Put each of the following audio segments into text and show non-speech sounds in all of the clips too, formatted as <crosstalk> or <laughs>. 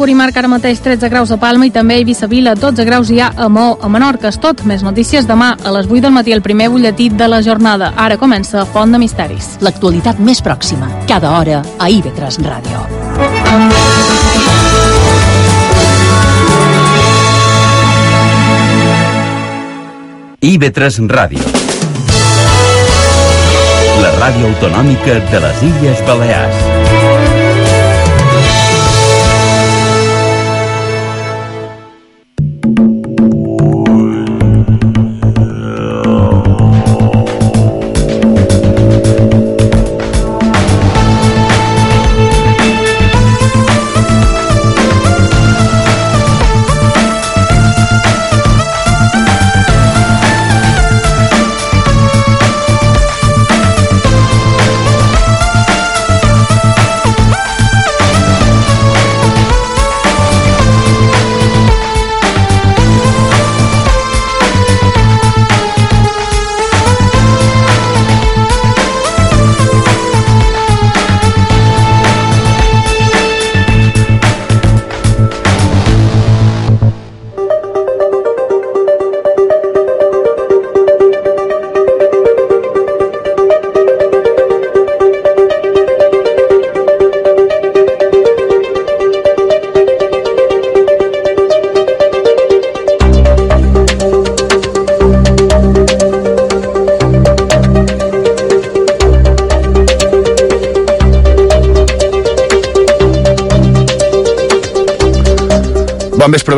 Mercuri marca ara mateix 13 graus a Palma i també a Eivissa Vila, 12 graus hi ha a Mó, a Menorca. És tot. Més notícies demà a les 8 del matí, el primer butlletí de la jornada. Ara comença Font de Misteris. L'actualitat més pròxima, cada hora, a IB3 Ràdio. IB3 Ràdio. La ràdio autonòmica de les Illes Balears.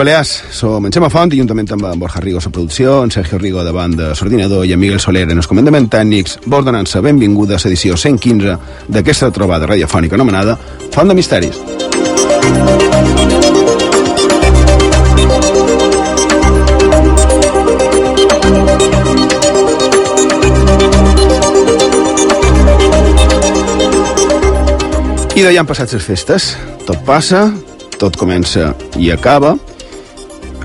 Balears. Som en Xema Font i juntament amb en Borja Rigo a producció, en Sergio Rigo davant de l'ordinador i en Miguel Soler en els comandaments tècnics, vos donant-se benvinguda a l'edició 115 d'aquesta trobada radiofònica anomenada Font de Misteris. I d'allà han passat les festes. Tot passa, tot comença i acaba.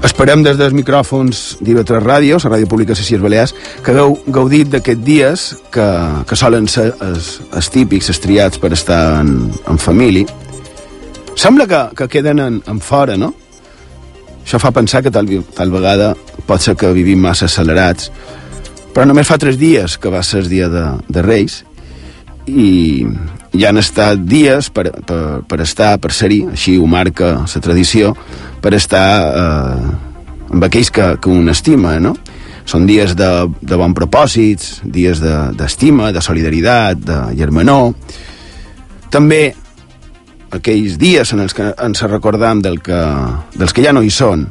Esperem des dels micròfons d'IV3 Ràdio, la ràdio pública les Balears, que hagueu gaudit d'aquests dies que, que solen ser els, els típics, els triats per estar en, en família. Sembla que, que queden en, en fora, no? Això fa pensar que tal, tal vegada pot ser que vivim massa accelerats, però només fa tres dies que va ser el dia de, de Reis i, ja han estat dies per, per, per estar, per ser-hi, així ho marca la tradició, per estar eh, amb aquells que, que un estima, no? Són dies de, de bon propòsits, dies d'estima, de, de solidaritat, de germanor. També aquells dies en els que ens recordam del que, dels que ja no hi són.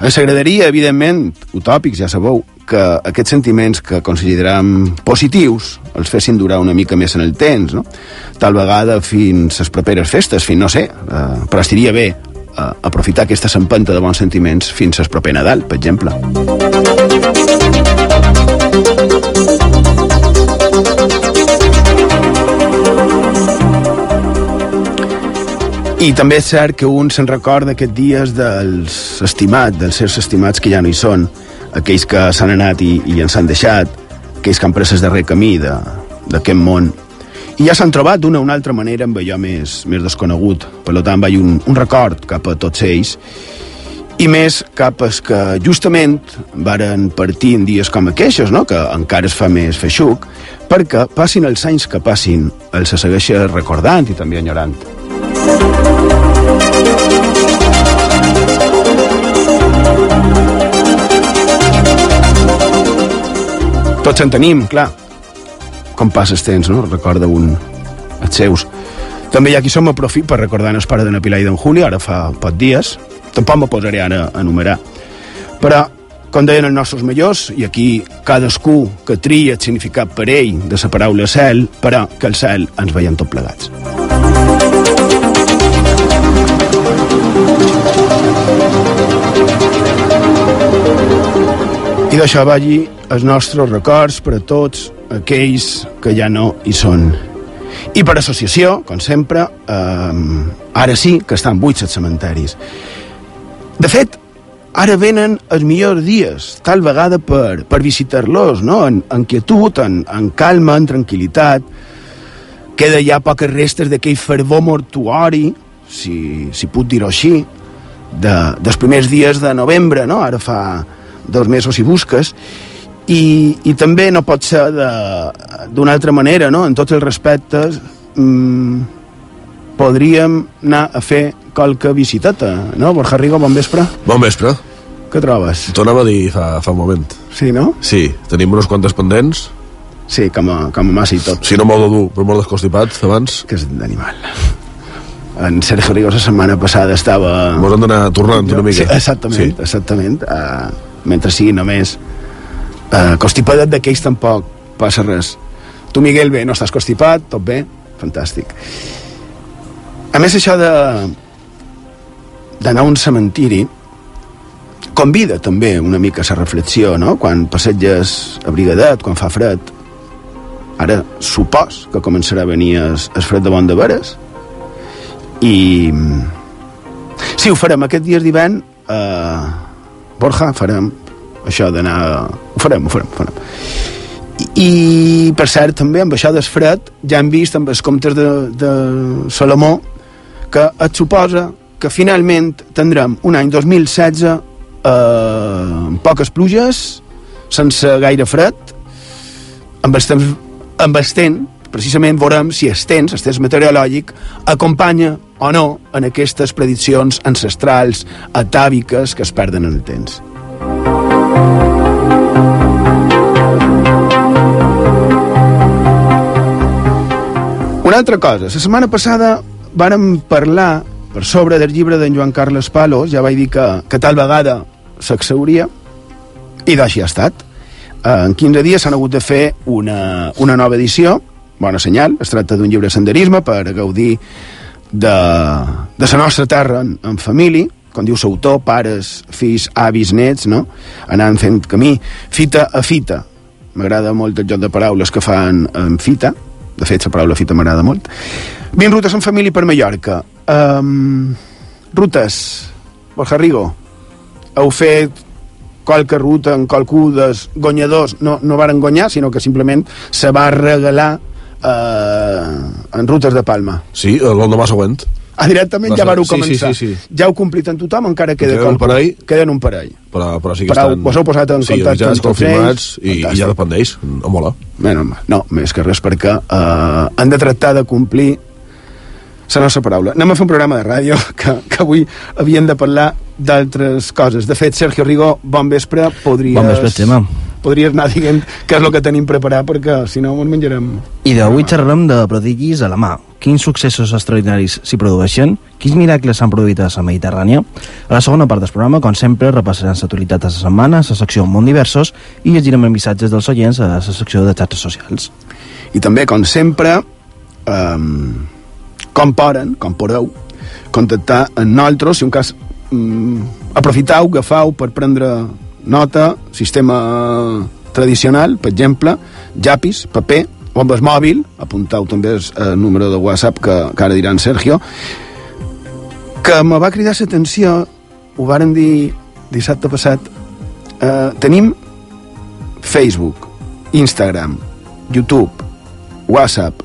Ens agradaria, evidentment, utòpics, ja sabeu, que aquests sentiments que considerem positius els fessin durar una mica més en el temps, no? Tal vegada fins les properes festes, fins, no sé, eh, però estaria bé eh, aprofitar aquesta sempenta de bons sentiments fins al proper Nadal, per exemple. I també és cert que un se'n recorda aquests dies dels estimats, dels seus estimats que ja no hi són, aquells que s'han anat i, i ens han deixat, aquells que han pres el darrer camí d'aquest món, i ja s'han trobat d'una o una altra manera amb allò més, més desconegut. Per tant, vaig un, un record cap a tots ells, i més cap als que justament varen partir en dies com aquests, no? que encara es fa més feixuc, perquè passin els anys que passin, els se segueix recordant i també enyorant. Tots en tenim, clar. Com passa el temps, no? Recorda un els seus. També hi ha qui som profit per recordar el pare de Pilar i d'en Juli, ara fa poc dies. Tampoc me posaré ara a enumerar. Però, com deien els nostres millors, i aquí cadascú que tria el significat per ell de la paraula cel, però que el cel ens veiem tot plegats. I d'això vagi els nostres records per a tots aquells que ja no hi són. I per associació, com sempre, eh, ara sí que estan buits els cementaris. De fet, ara venen els millors dies, tal vegada per, per visitar-los, no? en, en quietud, en, en calma, en tranquil·litat. Queda ja poques restes d'aquell fervor mortuori, si, si puc dir-ho així, de, dels primers dies de novembre, no? ara fa dos mesos si busques, i, i també no pot ser d'una altra manera, no? en tots els respectes, mmm, podríem anar a fer qualque visiteta, no? Borja Rigo, bon vespre. Bon vespre. Què trobes? T'ho anava a dir fa, fa un moment. Sí, no? Sí, tenim unes quantes pendents. Sí, com a, com a massa i tot. Si no molt de dur, però molt desconstipat, abans. Que és d'animal. En Sergio Rigo la setmana passada estava... Mos han d'anar tornant una mica. Sí, exactament, sí. exactament. Uh, mentre sigui només uh, constipadet d'aquells tampoc passa res. Tu, Miguel, bé, no estàs constipat, tot bé? Fantàstic. A més, això de d'anar a un cementiri convida també una mica a la reflexió, no? Quan passeges abrigadet, quan fa fred, ara supos que començarà a venir el, el fred de bon de veres i sí, ho farem aquest dies d'hivern eh, Borja, farem això d'anar ho farem, ho farem, ho farem I, per cert també amb això del fred ja hem vist amb els comptes de, de Salomó que et suposa que finalment tindrem un any 2016 eh, amb poques pluges sense gaire fred amb els temps amb el temps, precisament veurem si el temps, el temps meteorològic, acompanya o no en aquestes prediccions ancestrals atàviques que es perden en el temps. Una altra cosa, la setmana passada vàrem parlar per sobre del llibre d'en Joan Carles Palos, ja vaig dir que, que tal vegada s'acceuria, i d'així ha estat. Eh, en 15 dies s'han hagut de fer una, una nova edició, bona senyal, es tracta d'un llibre de senderisme per gaudir de, de la nostra terra en, en família, com diu l'autor, pares, fills, avis, nets, no? anant fent camí, fita a fita. M'agrada molt el joc de paraules que fan en fita, de fet la paraula fita m'agrada molt. 20 rutes en família per Mallorca. Um, rutes, Borja Rigo, heu fet qualque ruta en qualcú dels guanyadors no, no varen guanyar, sinó que simplement se va regalar eh, en rutes de Palma. Sí, l'endemà següent. Ah, directament ja vareu començar. Sí, sí, sí. Ja heu complit en tothom, encara queda Queden un parell. Queden un parell. Però, però sí que Però estan... vos heu posat en sí, contacte avisats, amb tots confirmats, ells. i, i ja depèn d'ells. A mola. Bueno, no, més que res perquè eh, han de tractar de complir la nostra paraula. Anem a fer un programa de ràdio <laughs> que, que avui havien de parlar d'altres coses. De fet, Sergio Rigo, bon vespre. Podries, Bon vespre, Xema. Podries anar dient què és el que tenim preparat perquè si no ens menjarem... I d'avui xerrarem de prodigis a la mà. Quins successos extraordinaris s'hi produeixen? Quins miracles s'han produït a la Mediterrània? A la segona part del programa, com sempre, repassarem l'actualitat de la setmana, la secció Món Diversos, i llegirem els missatges dels oients a la secció de xarxes socials. I també, com sempre, um, com poden, com podeu, contactar amb nosaltres, si un cas um, aprofitau, agafau per prendre nota, sistema tradicional, per exemple, llapis, paper, el mòbil, apuntau també el, número de WhatsApp que, que ara dirà en Sergio, que me va cridar l'atenció, ho varen dir dissabte passat, eh, tenim Facebook, Instagram, YouTube, WhatsApp,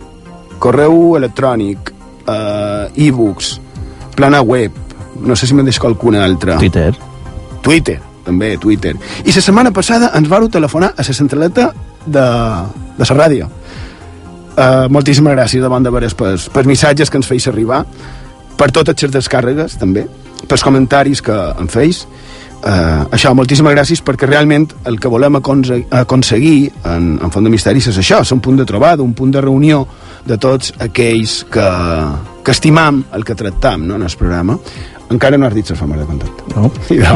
correu electrònic, eh, e-books, plana web, no sé si me'n deixo qualcuna altra. Twitter. Twitter, també, Twitter. I la setmana passada ens vau telefonar a la centraleta de, de la ràdio. Uh, moltíssimes gràcies de bon de veres pels, pels missatges que ens feis arribar, per totes les descàrregues, també, pels comentaris que em feis. Uh, això, moltíssimes gràcies perquè realment el que volem aconse aconseguir en, en Font de Misteris és això, és un punt de trobada, un punt de reunió de tots aquells que, que estimam el que tractam no, en el programa. Encara no has dit la forma de contacte. No? Idò.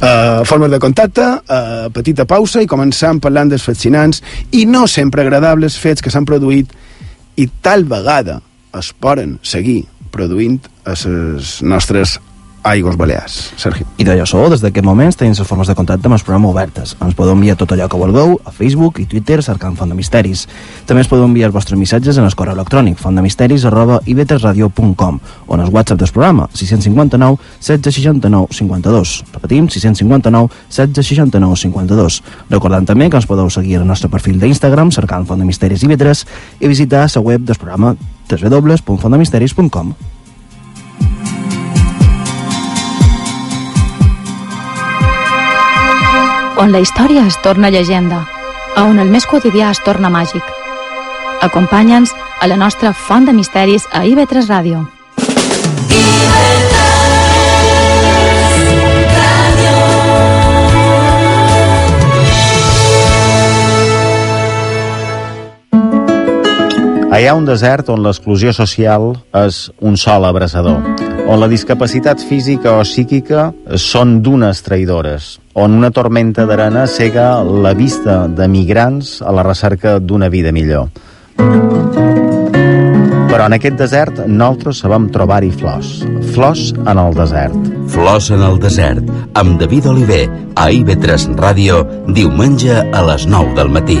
Uh, formes de contacte, uh, petita pausa i començam parlant dels fascinants i no sempre agradables fets que s'han produït i tal vegada es poden seguir produint a les nostres aigües balears. Sergi. I d'allò sou, des d'aquest moments tenim les formes de contacte amb el programa obertes. Ens podeu enviar tot allò que vulgueu a Facebook i Twitter cercant Font de Misteris. També ens podeu enviar els vostres missatges en el correu electrònic fontdemisteris arroba ivetresradio.com o en el WhatsApp del programa 659 1669 52. Repetim, 659 1669 52. Recordant també que ens podeu seguir al nostre perfil d'Instagram cercant Font de Misteris i Vetres i visitar la web del programa www.fontdemisteris.com. on la història es torna llegenda, a on el més quotidià es torna màgic. Acompanya'ns a la nostra font de misteris a IB3 Ràdio. Ha un desert on l'exclusió social és un sol abraçador, on la discapacitat física o psíquica són dunes traïdores, on una tormenta d'arena cega la vista de migrants a la recerca d'una vida millor. Però en aquest desert nosaltres sabem trobar-hi flors. Flors en el desert. Flors en el desert, amb David Oliver, a IB3 Ràdio, diumenge a les 9 del matí.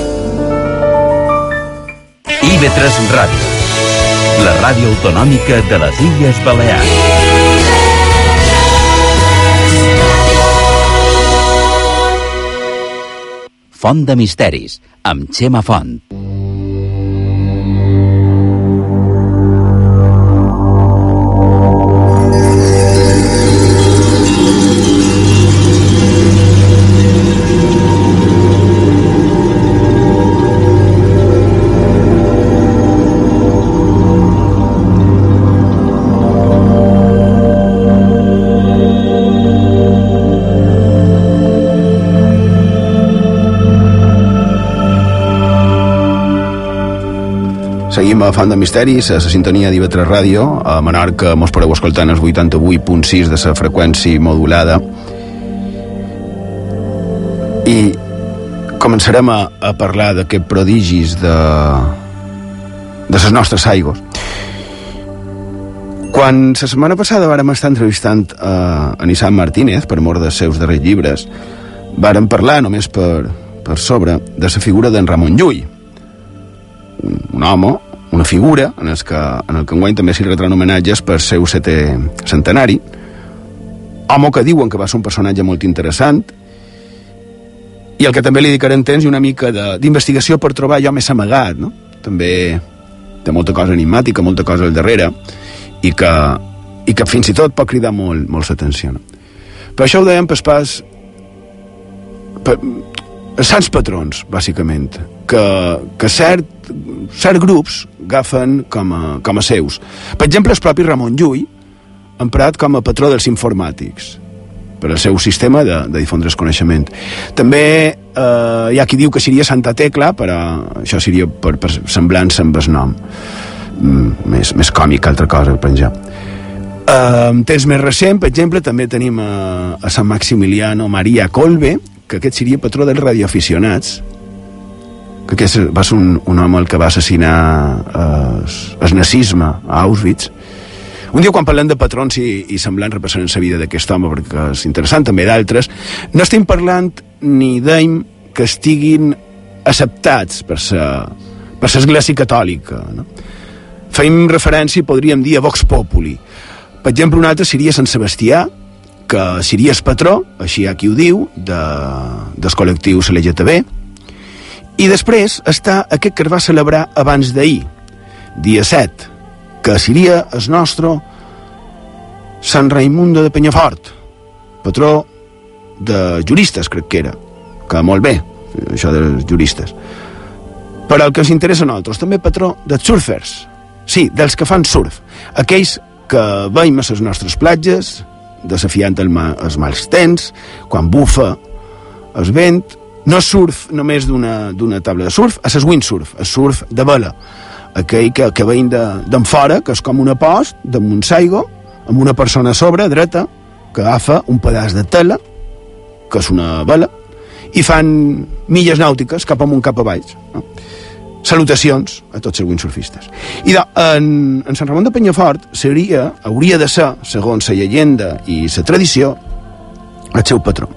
IB3 Ràdio, la ràdio autonòmica de les Illes Balears. Font de misteris, amb Xema Font. Seguim a Fan de Misteris, a la sintonia d'IV3 Ràdio. A Menorca mos podeu escoltar en el 88.6 de la freqüència modulada. I començarem a, a parlar d'aquests prodigis de, de les nostres aigües. Quan la setmana passada vàrem estar entrevistant a, a Nissan Martínez per mort dels seus darrers llibres, vàrem parlar només per, per sobre de la figura d'en Ramon Llull, un, home, una figura, en el que, en el que enguany també s'hi retran homenatges per seu setè centenari, home que diuen que va ser un personatge molt interessant, i el que també li dedicarem temps i una mica d'investigació per trobar allò més amagat, no? També té molta cosa enigmàtica, molta cosa al darrere, i que, i que fins i tot pot cridar molt, molt l'atenció. No? Per això ho dèiem pas pas... Per, sants patrons, bàsicament, que, que cert, cert grups agafen com a, com a seus. Per exemple, el propi Ramon Llull, emprat com a patró dels informàtics, per al seu sistema de, de difondre el coneixement. També eh, hi ha qui diu que seria Santa Tecla, però això seria per, per semblança amb el nom. Mm, més, més còmic que altra cosa, penjar. Eh, en temps més recent, per exemple, també tenim a, a Sant Maximiliano Maria Colbe, que aquest seria patró dels radioaficionats, que va ser un, un home el que va assassinar el, el nazisme a Auschwitz. Un dia quan parlem de patrons i, i semblants representen la vida d'aquest home, perquè és interessant també d'altres, no estem parlant ni d'ell que estiguin acceptats per la per l'Església Catòlica. No? Feim referència, podríem dir, a Vox Populi. Per exemple, un altre seria Sant Sebastià, que seria el patró, així hi ha qui ho diu, de, dels col·lectius LGTB, i després està aquest que es va celebrar abans d'ahir, dia 7, que seria el nostre Sant Raimundo de Penyafort, patró de juristes, crec que era, que molt bé, això dels juristes. Però el que ens interessa a nosaltres, també patró dels surfers, sí, dels que fan surf, aquells que veiem a les nostres platges, desafiant el ma, els mals temps, quan bufa el vent, no surf només d'una taula de surf, és windsurf, el surf de vela, aquell que, que veiem d'en fora, que és com una post damunt l'aigua, amb una persona a sobre, dreta, que agafa un pedaç de tela, que és una vela, i fan milles nàutiques cap amunt, cap a baix. No? Salutacions a tots els windsurfistes. I de, en, en Sant Ramon de Penyafort seria, hauria de ser, segons la llegenda i la tradició, el seu patró.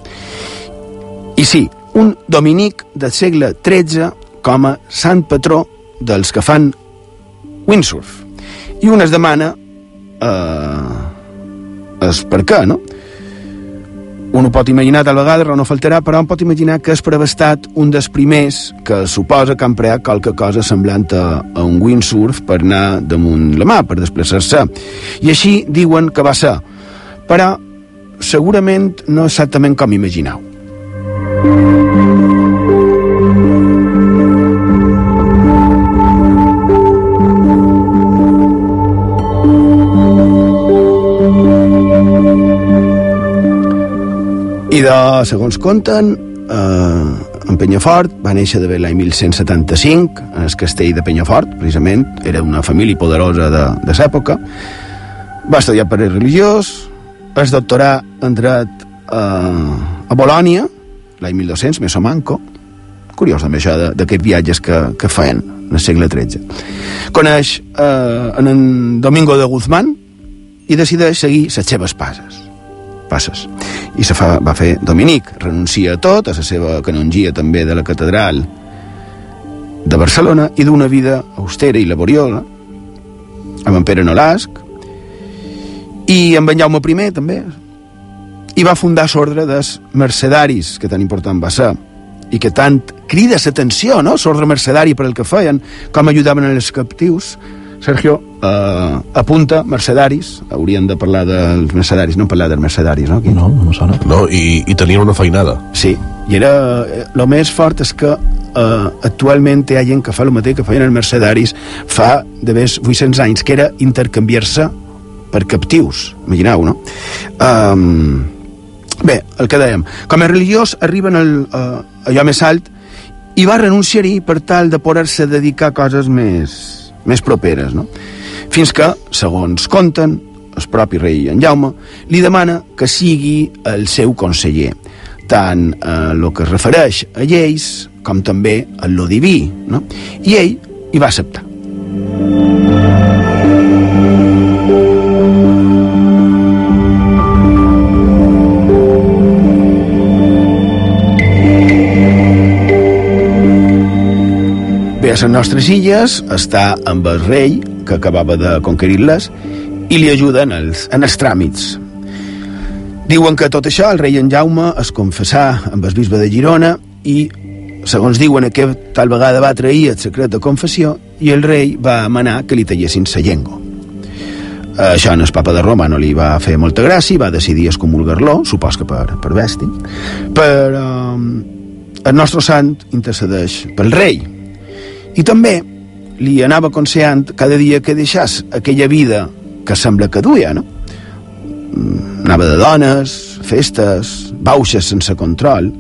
I sí, un dominic del segle XIII com a sant patró dels que fan windsurf. I un es demana eh, és per què, no? Un ho pot imaginar tal vegada, raó no faltarà, però un pot imaginar que és per haver estat un dels primers que suposa que han preat qualque cosa semblant a, a un windsurf per anar damunt la mà, per desplaçar-se. I així diuen que va ser. Però segurament no exactament com imagineu. I de, segons conten, eh, en Penyafort va néixer de l'any 1175 en el castell de Penyafort, precisament, era una família poderosa de, de l'època. Va estudiar per religiós, es doctorà en dret eh, a Bolònia, l'any 1200, més o manco. Curiós també això d'aquests viatges que, que feien en el segle XIII. Coneix eh, en, en Domingo de Guzmán i decideix seguir les seves passes passes. I se fa, va fer Dominic, renuncia a tot, a la seva canongia també de la catedral de Barcelona i d'una vida austera i laboriosa amb en Pere Nolasc i amb en Jaume I també i va fundar l'ordre dels mercedaris que tan important va ser i que tant crida l'atenció, no?, l'ordre mercedari per el que feien, com ajudaven els captius Sergio, eh, apunta mercedaris, hauríem de parlar dels mercedaris, no parlar dels mercedaris, no? Aquí? No, no sona. No, i, i tenien una feinada. Sí, i era... El més fort és que eh, actualment hi ha gent que fa el mateix que feien els mercedaris fa de més 800 anys, que era intercanviar-se per captius, imagineu, no? Um, bé, el que dèiem, com a religiós arriben al, uh, allò més alt i va renunciar-hi per tal de poder-se dedicar a coses més, més properes, no? Fins que, segons conten, el propi rei en Jaume li demana que sigui el seu conseller, tant a el que es refereix a lleis com també a lo diví, no? I ell hi va acceptar. A les nostres illes està amb el rei, que acabava de conquerir-les, i li ajuden els, en els tràmits. Diuen que tot això el rei en Jaume es confessà amb el bisbe de Girona i, segons diuen, aquest tal vegada va trair el secret de confessió i el rei va manar que li tallessin sa llengua. Això en el papa de Roma no li va fer molta gràcia i va decidir excomulgar-lo, supos que per, per bèstia, però eh, el nostre sant intercedeix pel rei i també li anava aconsellant cada dia que deixàs aquella vida que sembla que duia, no? Anava de dones, festes, bauxes sense control,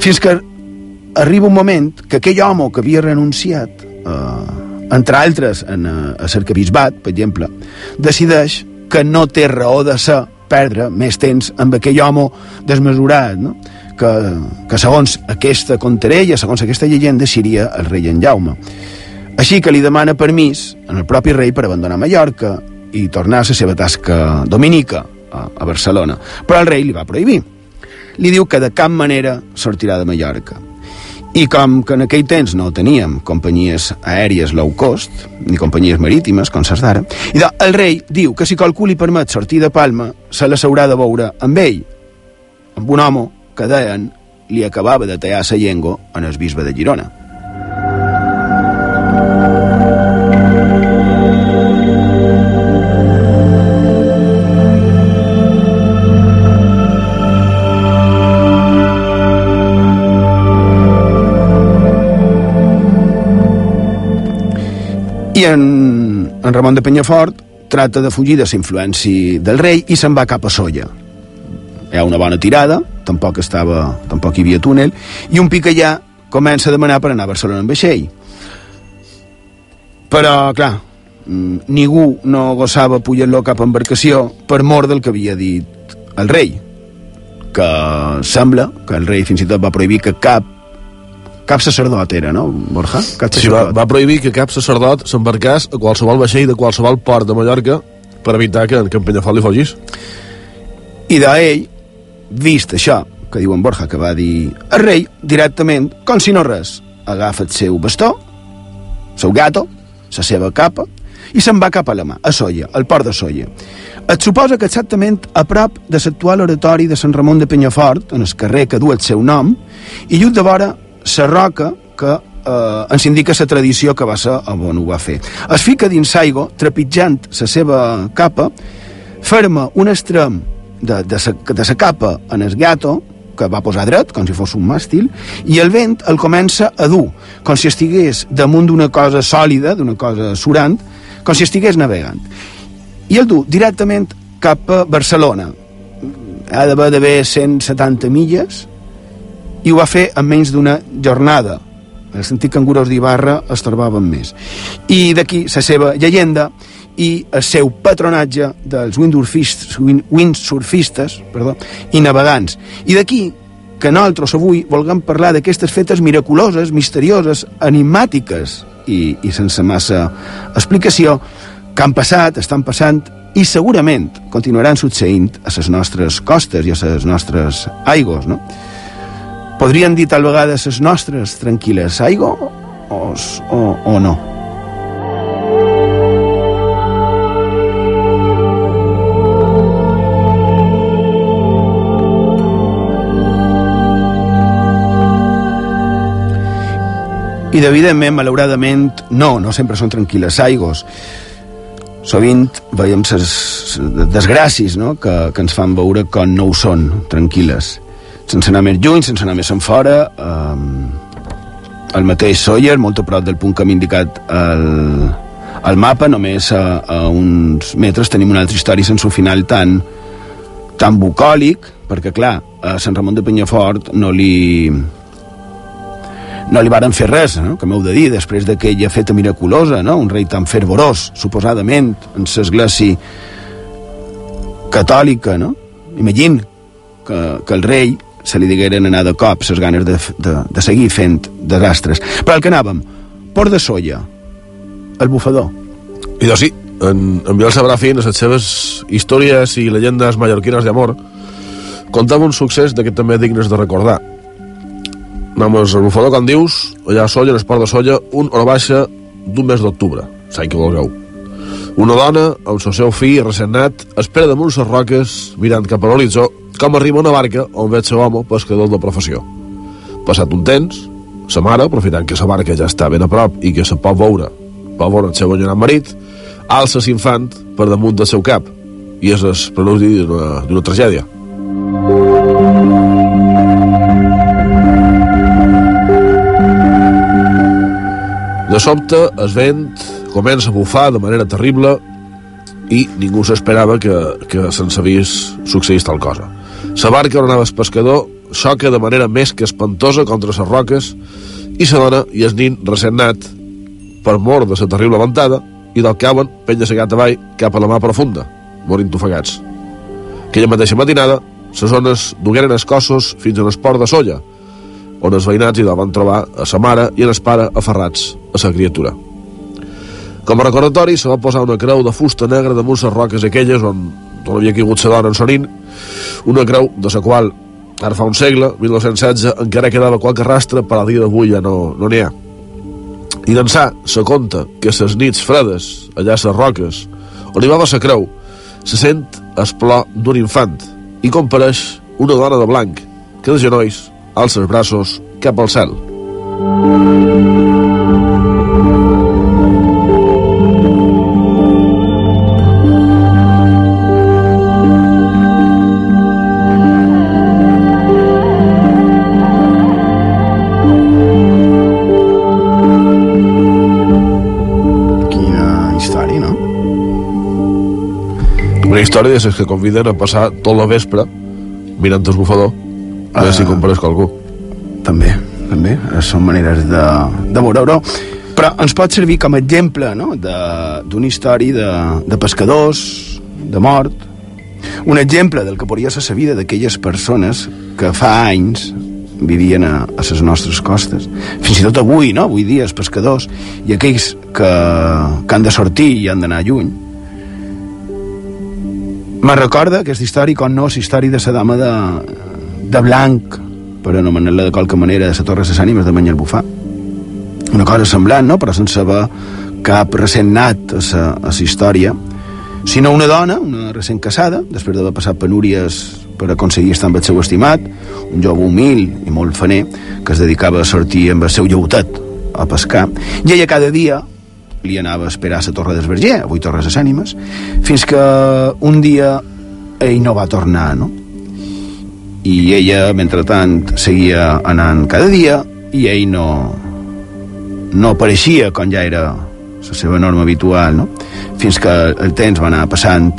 fins que arriba un moment que aquell home que havia renunciat, eh, entre altres en, a, a l'arcabisbat, per exemple, decideix que no té raó de ser perdre més temps amb aquell home desmesurat, no? Que, que segons aquesta contarella, segons aquesta llegenda, seria el rei en Jaume. Així que li demana permís al propi rei per abandonar Mallorca i tornar a la seva tasca dominica a, a Barcelona. Però el rei li va prohibir. Li diu que de cap manera sortirà de Mallorca. I com que en aquell temps no teníem companyies aèries low cost, ni companyies marítimes, com ses d'ara, i de, el rei diu que si qualcú li permet sortir de Palma, se la s'haurà de veure amb ell, amb un home que deien li acabava de tallar la llengua en el bisbe de Girona. I en, en Ramon de Penyafort trata de fugir de la influència del rei i se'n va cap a Solla. Hi ha una bona tirada, tampoc estava, tampoc hi havia túnel, i un pic allà comença a demanar per anar a Barcelona amb vaixell. Però, clar, ningú no gossava pujar-lo cap embarcació per mort del que havia dit el rei, que sembla que el rei fins i tot va prohibir que cap cap sacerdot era, no, Borja? Cap Sí, va, va prohibir que cap sacerdot s'embarcés a qualsevol vaixell de qualsevol port de Mallorca per evitar que, en Penyafort li fogís. I d'ell vist això, que diu en Borja, que va dir el rei, directament, com si no res, agafa el seu bastó, el seu gato, la seva capa, i se'n va cap a la mà, a Solla, al port de Solla. Et suposa que exactament a prop de l'actual oratori de Sant Ramon de Penyafort, en el carrer que du el seu nom, i lluny de vora la roca que eh, ens indica la tradició que va ser on ho va fer. Es fica dins l'aigua, trepitjant la seva capa, ferma un extrem de, de, sa, de sa capa en el gato, que va posar dret, com si fos un màstil, i el vent el comença a dur, com si estigués damunt d'una cosa sòlida, d'una cosa surant, com si estigués navegant. I el du directament cap a Barcelona. Ha d'haver 170 milles, i ho va fer en menys d'una jornada. El sentit cangurós d'Ibarra es trobaven més. I d'aquí la seva llegenda i el seu patronatge dels windsurfistes perdó, i navegants. I d'aquí que nosaltres avui volguem parlar d'aquestes fetes miraculoses, misterioses, enigmàtiques i, i sense massa explicació que han passat, estan passant i segurament continuaran succeint a les nostres costes i a les nostres aigües, no? Podrien dir tal vegada les nostres tranquil·les aigua o, o, o no? I, evidentment, malauradament, no, no sempre són tranquil·les aigües. Sovint veiem les desgràcies no? que, que ens fan veure com no ho són, tranquil·les. Sense anar més lluny, sense anar més en fora, eh, el mateix Sawyer, molt a prop del punt que hem indicat al, al mapa, només a, a uns metres tenim una altra història sense un final tan, tan bucòlic, perquè, clar, a Sant Ramon de Penyafort no li, no li varen fer res, no? que m'heu de dir, després d'aquella feta miraculosa, no? un rei tan fervorós, suposadament, en l'església catòlica, no? Imagina que, que el rei se li digueren anar de cop les ganes de, de, de seguir fent desastres. Però el que anàvem, Port de Solla, el bufador. I doncs sí, en, en Biel Sabrafín, les seves històries i llegendes mallorquines d'amor, contava un succés d'aquest també dignes de recordar. Només el bufador, com dius, allà a Solla, en Esport de Solla, un hora baixa d'un mes d'octubre, l'any que vulgueu. Una dona, amb el seu fill recent nat, espera damunt les roques, mirant cap a l'horitzó, com arriba una barca on veig home pescador de professió. Passat un temps, sa mare, aprofitant que sa barca ja està ben a prop i que se pot veure, pot veure el seu enyorat marit, alça l'infant per damunt del seu cap, i és el preludi d'una tragèdia. De sobte, el vent comença a bufar de manera terrible i ningú s'esperava que, que se'n sabís succeís tal cosa. La barca on anava el pescador xoca de manera més que espantosa contra les roques i la dona i el nin recent nat per mort de la terrible ventada i del cauen penya segat avall cap a la mà profunda, morint ofegats. Aquella mateixa matinada, les zones dugueren els cossos fins a l'esport de Solla, on els veïnats hi van trobar a sa mare i en el pare aferrats a sa criatura. Com a recordatori se va posar una creu de fusta negra damunt les roques aquelles on, on havia caigut la dona en sonin, una creu de la qual ara fa un segle, 1916, encara quedava qualque rastre, per a dia d'avui ja no n'hi no ha. I d'ençà se conta que ses nits fredes, allà a les roques, on hi va la creu, se sent el plor d'un infant i compareix una dona de blanc que de genolls alça els braços cap al cel. Quina Una història de les que conviden a passar tot la vespre mirant el bufador a veure si compares qualcú. També, també. Són maneres de, de veure-ho. Però ens pot servir com a exemple no? d'una història de, de pescadors, de mort, un exemple del que podria ser la vida d'aquelles persones que fa anys vivien a, a les nostres costes. Fins i tot avui, no? Avui dia, els pescadors i aquells que, que han de sortir i han d'anar lluny Me recorda aquesta història com no la història de la dama de, de blanc, per anomenar-la de qualque manera, de la Torre de les Ànimes de Banyalbufar. Una cosa semblant, no? però sense saber cap recent nat a la història, sinó una dona, una recent casada, després d'haver passat penúries per aconseguir estar amb el seu estimat, un jove humil i molt faner, que es dedicava a sortir amb el seu lleutet a pescar, i ella cada dia li anava a esperar a la Torre d'Esverger, avui Torres de Ànimes, fins que un dia ell no va tornar, no? I ella, mentrestant, seguia anant cada dia i ell no, no apareixia com ja era la seva norma habitual, no? Fins que el temps va anar passant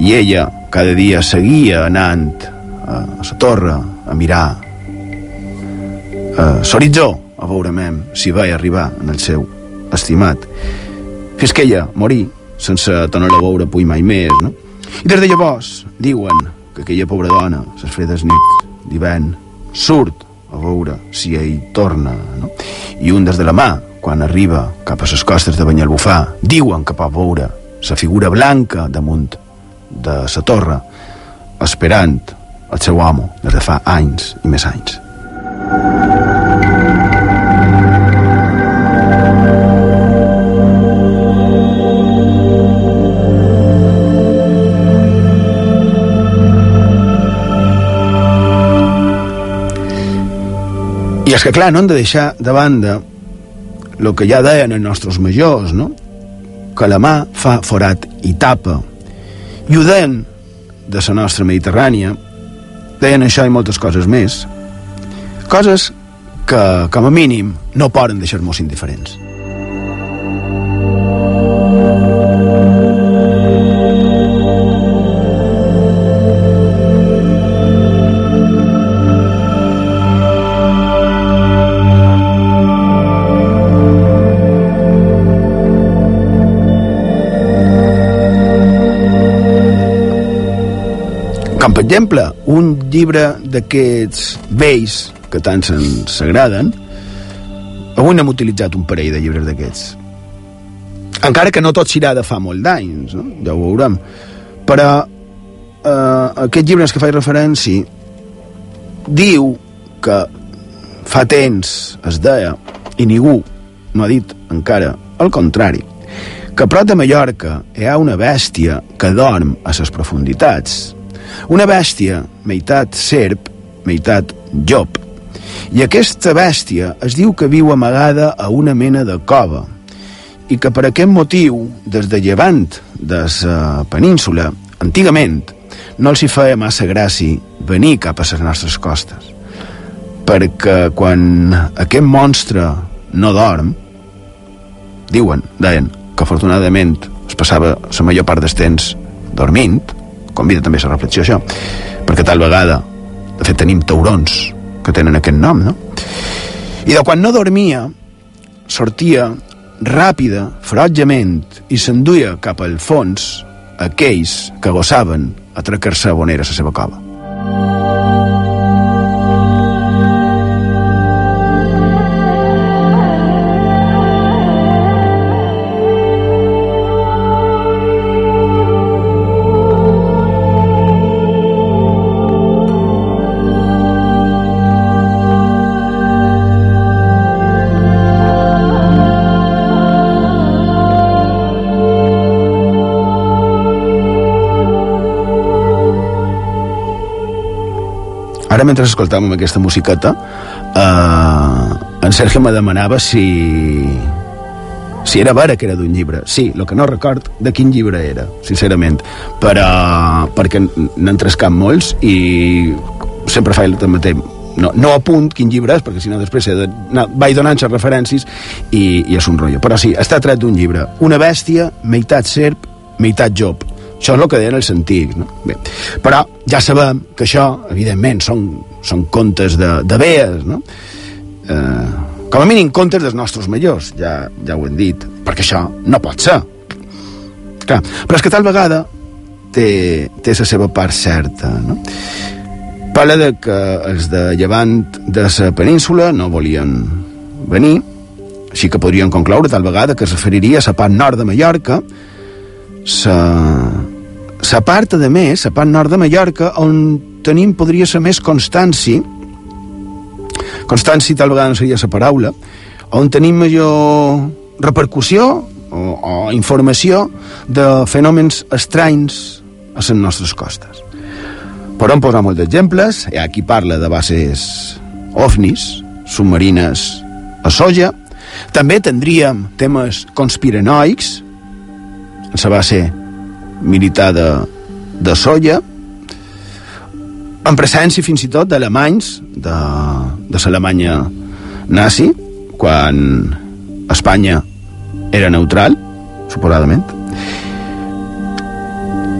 i ella cada dia seguia anant a, la torre a mirar a l'horitzó a veure si va arribar en el seu estimat fins que ella morí sense tornar a veure puny mai més no? i des de llavors diuen que aquella pobra dona les fredes nits d'hivern surt a veure si ell torna no? i un des de la mà quan arriba cap a les costes de Banyalbufar diuen que pot veure la figura blanca damunt de la torre esperant el seu amo des de fa anys i més anys. I és que, clar, no hem de deixar de banda el que ja deien els nostres majors, no? que la mà fa forat i tapa. I ho deien de la nostra Mediterrània, deien això i moltes coses més. Coses que, com a mínim, no poden deixar-nos indiferents. Com per exemple, un llibre d'aquests vells que tant se'ns agraden, avui n'hem utilitzat un parell de llibres d'aquests. Encara que no tot serà de fa molt d'anys, no? ja ho veurem. Però eh, aquest llibre que faig referència diu que fa temps es deia, i ningú no ha dit encara el contrari, que a prop de Mallorca hi ha una bèstia que dorm a les profunditats, una bèstia, meitat serp, meitat llop. I aquesta bèstia es diu que viu amagada a una mena de cova i que per aquest motiu, des de llevant de la península, antigament, no els hi feia massa gràcia venir cap a les nostres costes. Perquè quan aquest monstre no dorm, diuen, deien, que afortunadament es passava la major part del temps dormint, convida també a la reflexió això, perquè tal vegada, de fet tenim taurons que tenen aquest nom, no? I de quan no dormia, sortia ràpida, ferotgement, i s'enduia cap al fons aquells que gossaven atracar-se a bonera a la seva cova. Ara, mentre escoltàvem aquesta musiqueta, eh, en Sergio me demanava si si era vera que era d'un llibre. Sí, el que no record de quin llibre era, sincerament, però perquè n'han trescat molts i sempre faig el mateix. No, no apunt quin llibre és, perquè si no després he de, no, vaig donant les referències i, i és un rotllo. Però sí, està tret d'un llibre. Una bèstia, meitat serp, meitat job. Això és el que deien els antics. No? Bé, però ja sabem que això, evidentment, són, són contes de, de vees, no? Eh, com a mínim contes dels nostres majors, ja, ja ho hem dit, perquè això no pot ser. Clar, però és que tal vegada té, té la seva part certa, no? Parla de que els de llevant de la península no volien venir, així que podrien concloure tal vegada que es referiria a la part nord de Mallorca, la la part, a més, la part nord de Mallorca, on tenim, podria ser més constància, constància tal vegada no seria la paraula, on tenim major repercussió o, o informació de fenòmens estranys a les nostres costes. Podem posar molts exemples. Hi ha qui parla de bases ovnis, submarines a soja. També tindríem temes conspiranoics en la base militar de, de soja, en presència fins i tot d'alemanys de, de l'Alemanya nazi, quan Espanya era neutral, suposadament.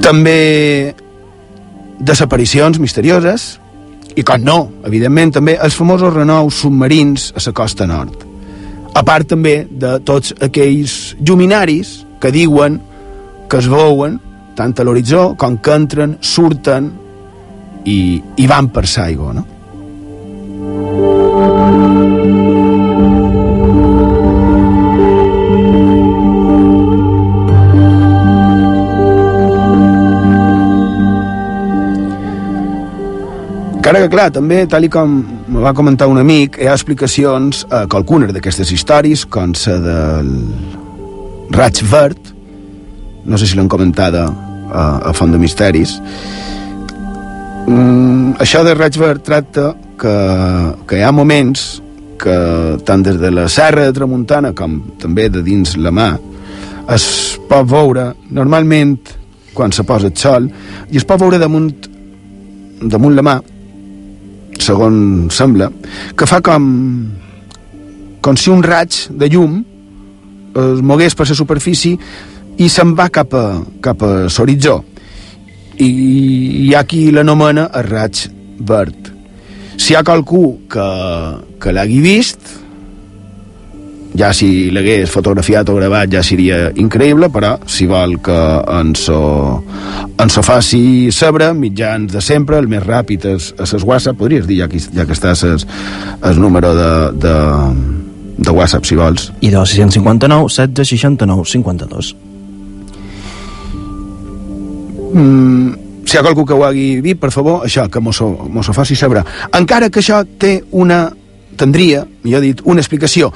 També desaparicions misterioses i, com no, evidentment, també els famosos renous submarins a la costa nord. A part també de tots aquells lluminaris que diuen que es veuen tant a l'horitzó com que entren, surten i, i van per l'aigua, no? Encara que, clar, també, tal com me va comentar un amic, hi ha explicacions a qualcunes d'aquestes històries, com la del raig verd, no sé si l'han comentada a, a Font de Misteris. Mm, això de raig tracta que, que hi ha moments que tant des de la serra de Tramuntana com també de dins la mà es pot veure normalment quan se posa el sol i es pot veure damunt damunt la mà segons sembla, que fa com com si un raig de llum es mogués per la superfície i se'n va cap a, cap a l'horitzó. I hi ha qui l'anomena el raig verd. Si hi ha qualcú que, que l'hagi vist, ja si l'hagués fotografiat o gravat ja seria increïble, però si vol que ens ho, ens ho faci saber, mitjans de sempre, el més ràpid és a ses WhatsApp, podries dir, ja que, ja que estàs el, el número de, de, de WhatsApp, si vols. I de 659 16 69 52. Mm, si hi ha qualcú que ho hagi vist, per favor, això, que mos ho, mos ho faci saber. Encara que això té una tindria, millor dit, una explicació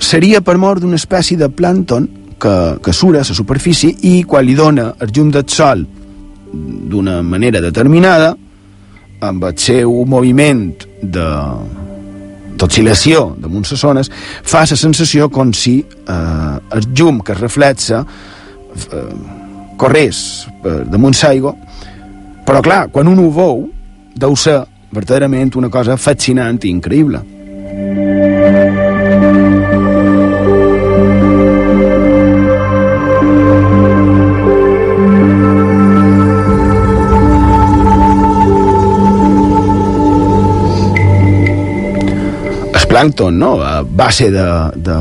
seria per mort d'una espècie de plàncton que, que sura a la superfície i quan li dona el llum del sol d'una manera determinada amb el seu moviment de d'oscil·lació damunt les zones fa la sensació com si eh, el llum que es reflexa eh, corrés per damunt l'aigua però clar, quan un ho veu deu ser verdaderament una cosa fascinant i increïble plàncton, no? a base de, de,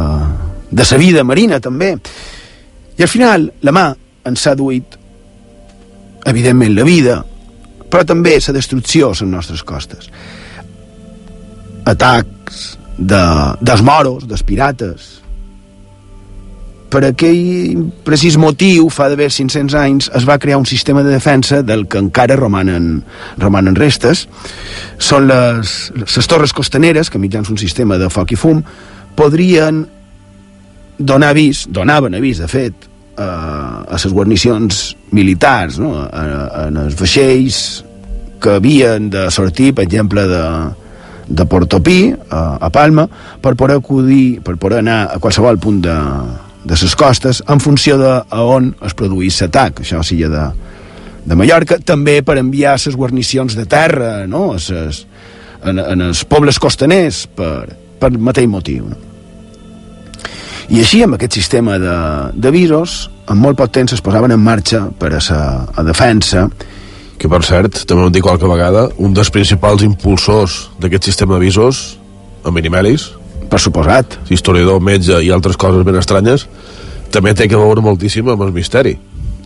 de sa vida marina, també. I al final, la mà ens ha duit, evidentment, la vida, però també la destrucció a les nostres costes. Atacs de, dels moros, dels pirates, per aquell precís motiu, fa d'haver 500 anys, es va crear un sistema de defensa del que encara romanen, romanen restes. Són les, les torres costaneres, que mitjans un sistema de foc i fum, podrien donar avís, donaven avís, de fet, a, a les guarnicions militars, no? a els vaixells que havien de sortir, per exemple, de, de Portopí, a, a Palma, per poder acudir, per poder anar a qualsevol punt de, de les costes en funció de a on es produís l'atac, això sigui de, de Mallorca, també per enviar les guarnicions de terra no? a ses, en, en els pobles costaners per, per mateix motiu. No? I així, amb aquest sistema d'avisos, en molt poc temps es posaven en marxa per a la a defensa que per cert, també ho dic qualque vegada, un dels principals impulsors d'aquest sistema d'avisos, en Minimelis, per suposat. Historiador, metge i altres coses ben estranyes, també té que veure moltíssim amb el misteri.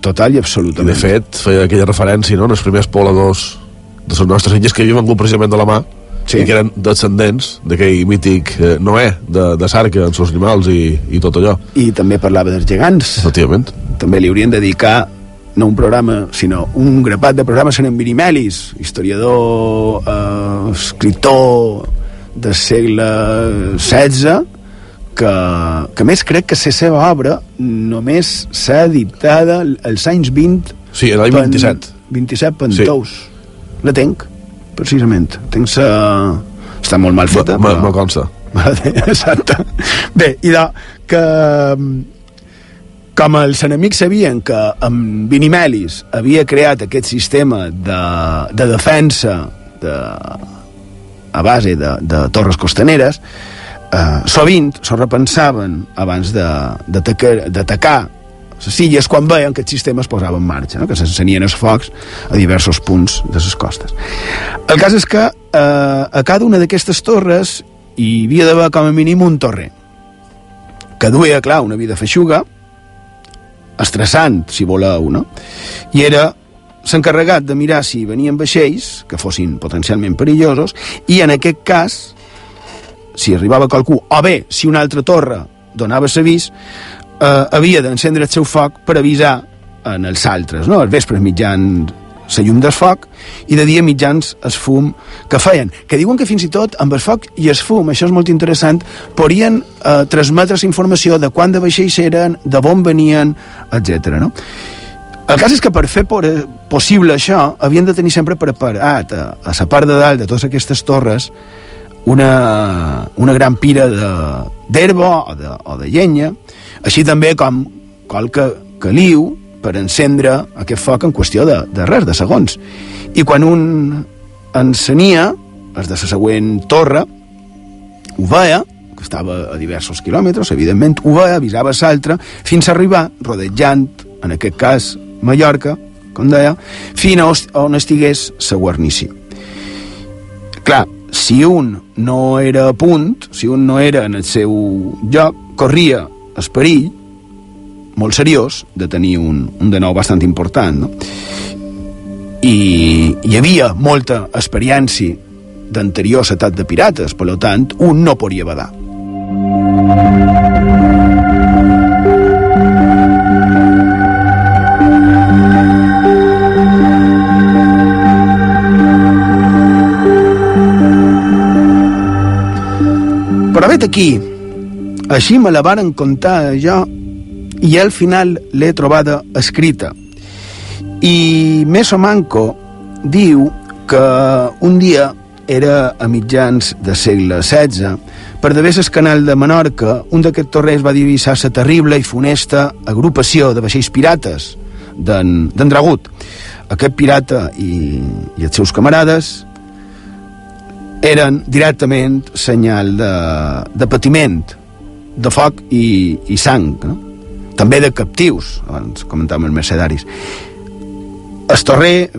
Total i absolutament. I de fet, feia aquella referència, no?, en els primers pobladors de les nostres illes que havien vengut precisament de la mà, sí. i que eren descendents d'aquell mític eh, Noé, de, de Sarca, amb els animals i, i tot allò. I també parlava dels gegants. Efectivament. També li haurien de dedicar no un programa, sinó un grapat de programes en Virimelis, historiador, eh, escriptor del segle XVI, que, que més crec que la seva obra només s'ha editada als anys 20 Sí, l'any 27. 27 pentous. Sí. La tenc, precisament. Tenc sa... Està molt mal feta. Me, me, me consta. Exacte. Bé, i de, que com els enemics sabien que en Vinimelis havia creat aquest sistema de, de defensa de, a base de, de torres costaneres, eh, sovint s'ho repensaven abans d'atacar les illes quan veien que el sistema es posava en marxa, no? que s'encenien els focs a diversos punts de les costes. El cas és que eh, a cada una d'aquestes torres hi havia d'haver com a mínim un torre que duia, clar, una vida feixuga, estressant, si voleu, no? I era s'encarregat de mirar si venien vaixells que fossin potencialment perillosos i en aquest cas si arribava qualcú, o bé si una altra torre donava l'avís eh, havia d'encendre el seu foc per avisar en els altres, no? els vespres mitjans la llum del foc i de dia mitjans el fum que feien. Que diuen que fins i tot amb el foc i el fum, això és molt interessant, podrien eh, transmetre informació de quan de vaixells eren, de on venien, etc. No? El cas és que per fer por, possible això havien de tenir sempre preparat a, a la part de dalt de totes aquestes torres una, una gran pira d'herba o, de, o de llenya, així també com qualque caliu per encendre aquest foc en qüestió de, de res, de segons. I quan un encenia, els de la següent torre, ho veia, que estava a diversos quilòmetres, evidentment, ho veia, avisava l'altre, fins a arribar, rodejant, en aquest cas, Mallorca, com deia, fins a on estigués la guarnició. Clar, si un no era a punt, si un no era en el seu lloc, corria el perill molt seriós de tenir un, un de nou bastant important no? i hi havia molta experiència d'anterior setat de pirates per tant un no podia badar però vet aquí així me la varen contar jo i al final l'he trobada escrita. I Meso Manco diu que un dia era a mitjans de segle XVI, per d'haver el canal de Menorca, un d'aquests torrers va divisar la terrible i funesta agrupació de vaixells pirates d'en Dragut. Aquest pirata i, i els seus camarades eren directament senyal de, de patiment, de foc i, i sang. No? també de captius, abans comentàvem els mercedaris. Estorrer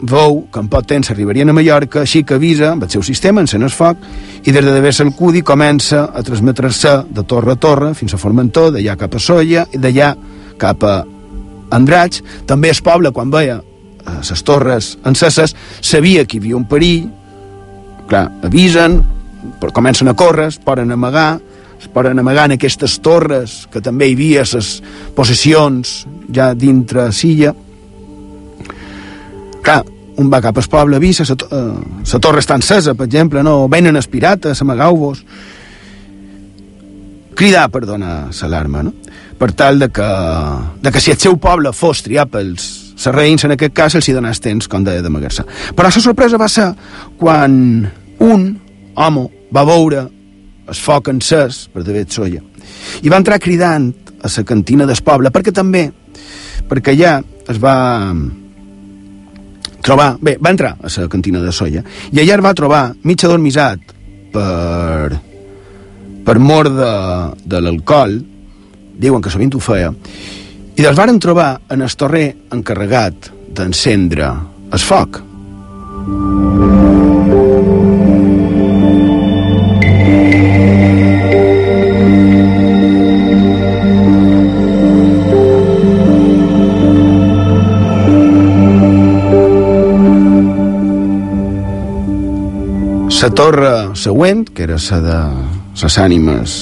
veu que en poc temps arribarien a Mallorca, així que avisa amb el seu sistema, encén el foc, i des de d'haver-se el cudi comença a transmetre-se de torre a torre fins a Formentor, d'allà cap a Solla, i d'allà cap a Andratx. També es poble, quan veia les torres enceses, sabia que hi havia un perill, clar, avisen, però comencen a córrer, es poden amagar, es poden amagar en aquestes torres, que també hi havia les possessions ja dintre Silla. Clar, un va cap al poble, avisa, la eh, torre està encesa, per exemple, no? venen els pirates, amagau-vos. Cridar per donar l'alarma, no? Per tal de que, de que si el seu poble fos triat pels serreïns, en aquest cas, els hi donàs temps, com deia, d'amagar-se. Però la sorpresa va ser quan un home va veure el foc encès per David Solla. I va entrar cridant a la cantina del poble, perquè també, perquè allà es va trobar... Bé, va entrar a la cantina de Solla, i allà es va trobar mig adormissat per, per mort de, de l'alcohol, diuen que sovint ho feia, i els varen trobar en el torrer encarregat d'encendre el foc. La torre següent, que era la de les ànimes,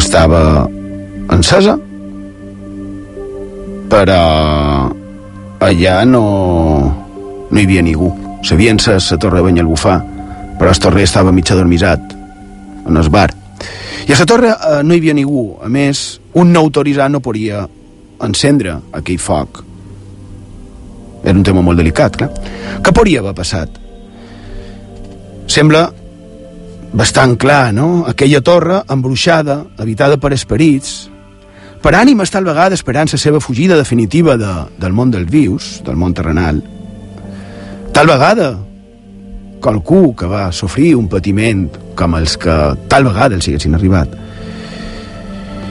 estava encesa però allà no, no hi havia ningú. Sabien la, la torre de Banyalbufar, però el torre estava mig adormisat en el bar. I a la torre eh, no hi havia ningú. A més, un no autoritzat no podia encendre aquell foc. Era un tema molt delicat, clar. Què podria haver passat? Sembla bastant clar, no? Aquella torre embruixada, habitada per esperits, per ànimes tal vegada esperant la seva fugida definitiva de, del món dels vius, del món terrenal. Tal vegada qualcú que va sofrir un patiment com els que tal vegada els haguessin arribat.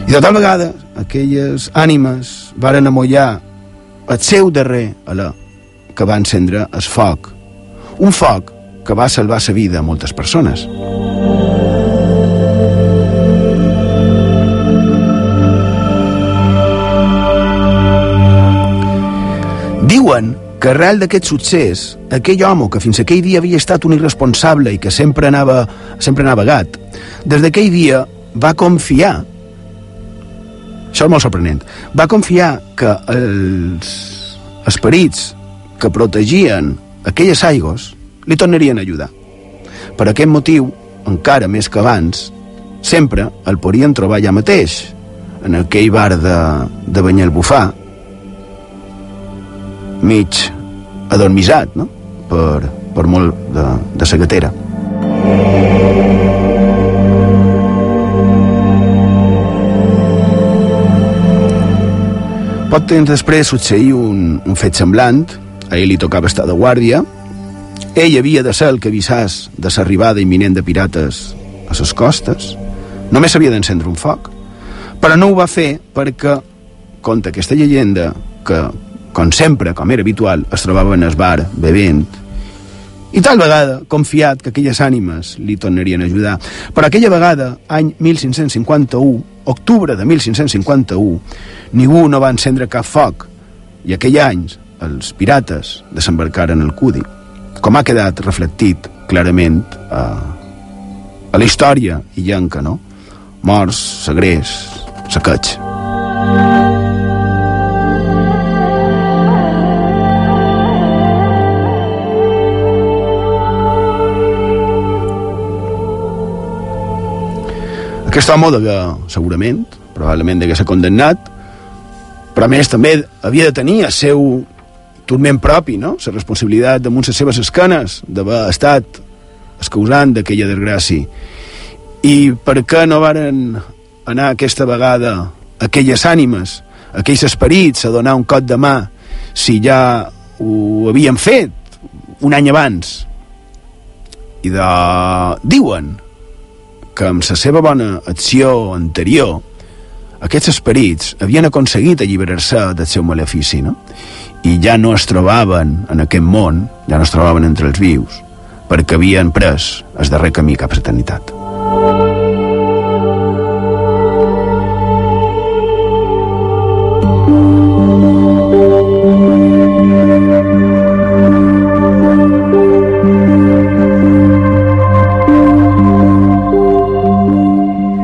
I de tal vegada aquelles ànimes varen amollar el seu darrer alè que va encendre el foc. Un foc que va salvar la vida a moltes persones. Diuen que arrel d'aquest succés, aquell home que fins aquell dia havia estat un irresponsable i que sempre anava, sempre anava gat, des d'aquell dia va confiar això és molt sorprenent. Va confiar que els esperits que protegien aquelles aigües li tornarien a ajudar. Per aquest motiu, encara més que abans, sempre el podien trobar allà mateix, en aquell bar de, de Banyalbufar, mig adormisat, no? per, per molt de, de sagatera. Poc temps després succeí un, un fet semblant, a ell li tocava estar de guàrdia, ell havia de ser el que avisàs de l'arribada imminent de pirates a les costes, només s'havia d'encendre un foc, però no ho va fer perquè, conta aquesta llegenda, que, com sempre, com era habitual, es trobava en el bar bevent, i tal vegada, confiat que aquelles ànimes li tornarien a ajudar. Però aquella vegada, any 1551, octubre de 1551, ningú no va encendre cap foc, i aquell any els pirates desembarcaren el Cudi, com ha quedat reflectit clarament a, a la història illenca, no? Morts, segrers, saqueig. Aquest home que segurament, probablement degué ser condemnat, però a més també havia de tenir el seu turment propi, no? la responsabilitat damunt les seves escanes d'haver estat el causant d'aquella desgràcia. I per què no varen anar aquesta vegada aquelles ànimes, aquells esperits a donar un cot de mà si ja ho havien fet un any abans? I de... diuen que amb la seva bona acció anterior aquests esperits havien aconseguit alliberar-se del seu malefici, no? I ja no es trobaven en aquest món, ja no es trobaven entre els vius, perquè havien pres el darrer camí cap a l'eternitat.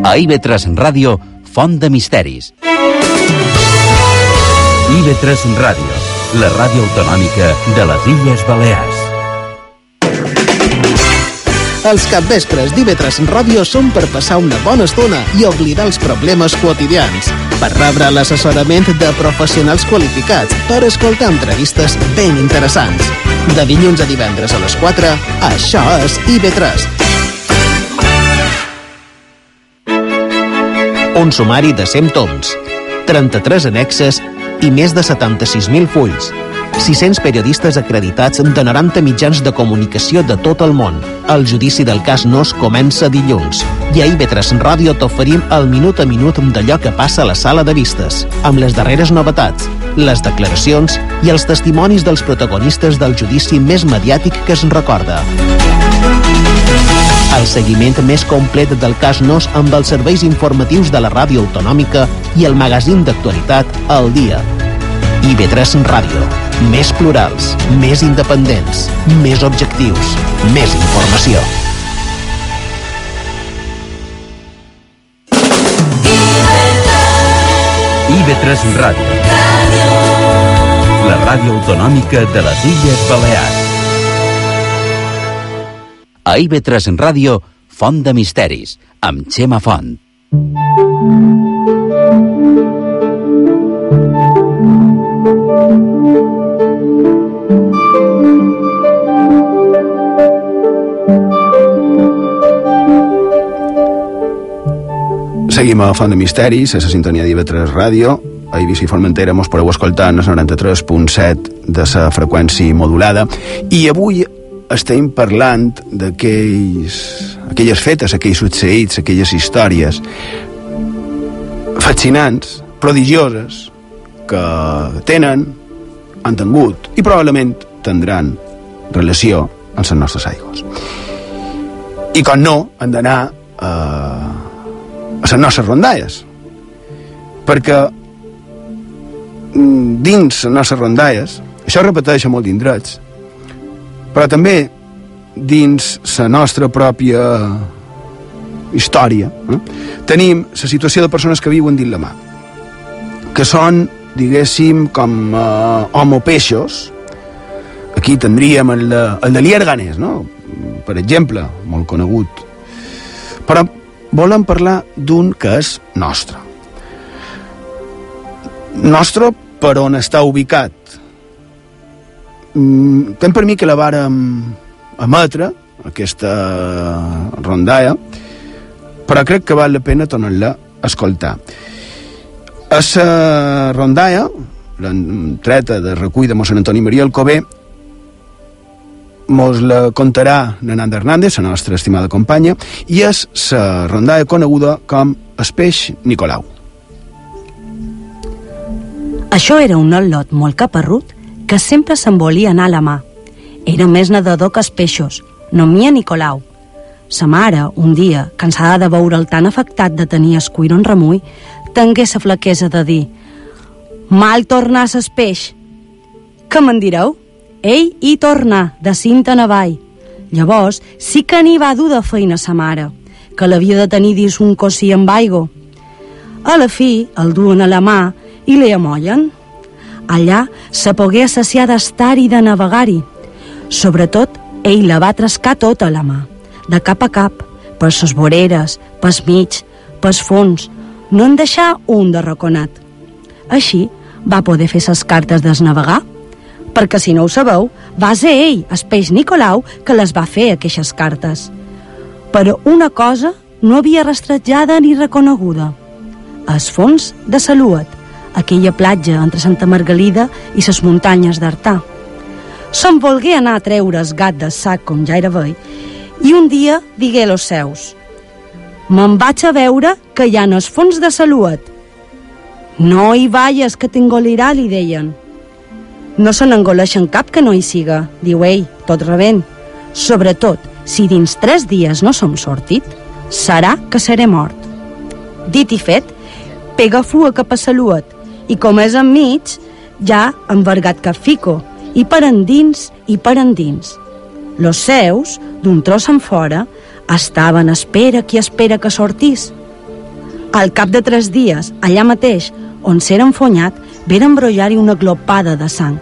A IB3 Ràdio, Font de Misteris. IB3 Ràdio, la ràdio autonòmica de les Illes Balears. Els capvespres d'IV3 Ràdio són per passar una bona estona i oblidar els problemes quotidians, per rebre l'assessorament de professionals qualificats, per escoltar entrevistes ben interessants. De dilluns a divendres a les 4, això és IB3. Un sumari de 100 toms, 33 annexes i més de 76.000 fulls. 600 periodistes acreditats de 90 mitjans de comunicació de tot el món. El judici del cas Nos comença dilluns. I a IB3 Ràdio t'oferim el minut a minut d'allò que passa a la sala de vistes, amb les darreres novetats, les declaracions i els testimonis dels protagonistes del judici més mediàtic que es recorda. El seguiment més complet del cas Nos amb els serveis informatius de la ràdio autonòmica i el magazín d'actualitat al dia. IB3 Ràdio. Més plurals, més independents, més objectius, més informació. IB3 Ràdio. Ràdio Autonòmica de les Illes Balears. A IB3 Ràdio, Font de Misteris, amb Xema Font. Seguim a Font de Misteris, a la sintonia d'IV3 Ràdio. A Eivissa i Formentera mos podeu escoltar en el 93.7 de la freqüència modulada. I avui estem parlant d'aquells aquelles fetes, aquells succeïts, aquelles històries fascinants, prodigioses, que tenen, han tingut i probablement tindran relació amb les nostres aigües. I com no, han d'anar eh, a les nostres rondalles. Perquè mm, dins les nostres rondalles, això repeteix a molt d'indrets, però també dins la nostra pròpia història eh? tenim la situació de persones que viuen dins la mà que són, diguéssim, com uh, homopeixos aquí tindríem el de, el de Lierganes, no? per exemple, molt conegut però volem parlar d'un que és nostre nostre per on està ubicat mm, per mi que la vàrem emetre aquesta rondalla però crec que val la pena tornar-la a escoltar a la rondalla l'entreta de recull de mossèn Antoni Maria Alcobé mos la contarà Nananda Hernández, la nostra estimada companya, i és la rondalla coneguda com Espeix Nicolau. Això era un al·lot molt caparrut que sempre se'n volia anar a la mà. Era més nedador que els peixos, no mia Nicolau. Sa mare, un dia, cansada de veure'l tan afectat de tenir escuir en remull, tengué sa flaquesa de dir «Mal tornar a peix». «Què me'n direu?» Ell hi torna, de cinta en avall. Llavors, sí que n'hi va dur de feina sa mare, que l'havia de tenir dins un cosí amb aigua. A la fi, el duen a la mà i li amollen. Allà se pogué assaciar d'estar-hi de navegar-hi. Sobretot, ell la va trascar tota la mà, de cap a cap, per ses voreres, pels mig, pels fons, no en deixar un de raconat. Així, va poder fer ses cartes desnavegar, perquè si no ho sabeu, va ser ell, el peix Nicolau, que les va fer, aquestes cartes. Però una cosa no havia rastrejada ni reconeguda. Els fons de Saluet, aquella platja entre Santa Margalida i les muntanyes d'Artà. Se'n volgué anar a treure el gat de sac, com ja era vell, i un dia digué los seus «Me'n vaig a veure que hi ha en els fons de Saluet». «No hi vayas, que t'engolirà», li deien. No se n'engoleixen cap que no hi siga, diu ell, tot rebent. Sobretot, si dins tres dies no som sortit, serà que seré mort. Dit i fet, pega fua cap a Saluet, i com és enmig, ja envergat cap fico, i per endins i per endins. Los seus, d'un tros en fora, estaven espera qui espera que sortís. Al cap de tres dies, allà mateix, on s'era enfonyat, veren brollar-hi una glopada de sang.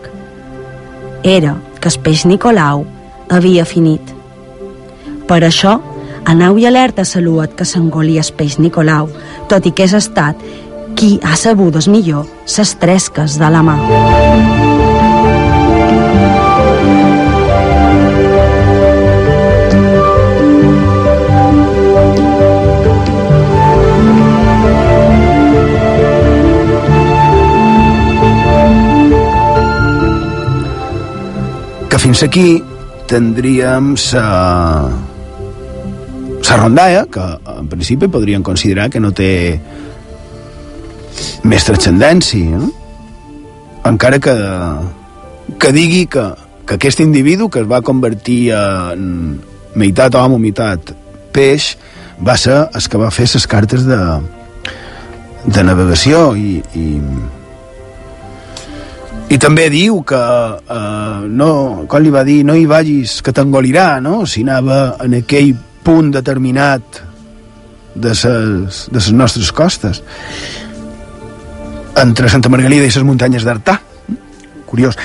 Era que el peix Nicolau havia finit. Per això, aneu i alerta a Saluet que s'engolia el peix Nicolau, tot i que és estat qui ha sabut és millor ses tresques de la mà. Que fins aquí tindríem sa la rondalla, que en principi podríem considerar que no té més transcendència, no? encara que, que digui que, que aquest individu que es va convertir en meitat home, meitat peix, va ser el que va fer les cartes de, de navegació i, i, i també diu que eh, no, com li va dir, no hi vagis que t'engolirà, no? Si anava en aquell punt determinat de ses, de les nostres costes entre Santa Margalida i les muntanyes d'Artà curiós.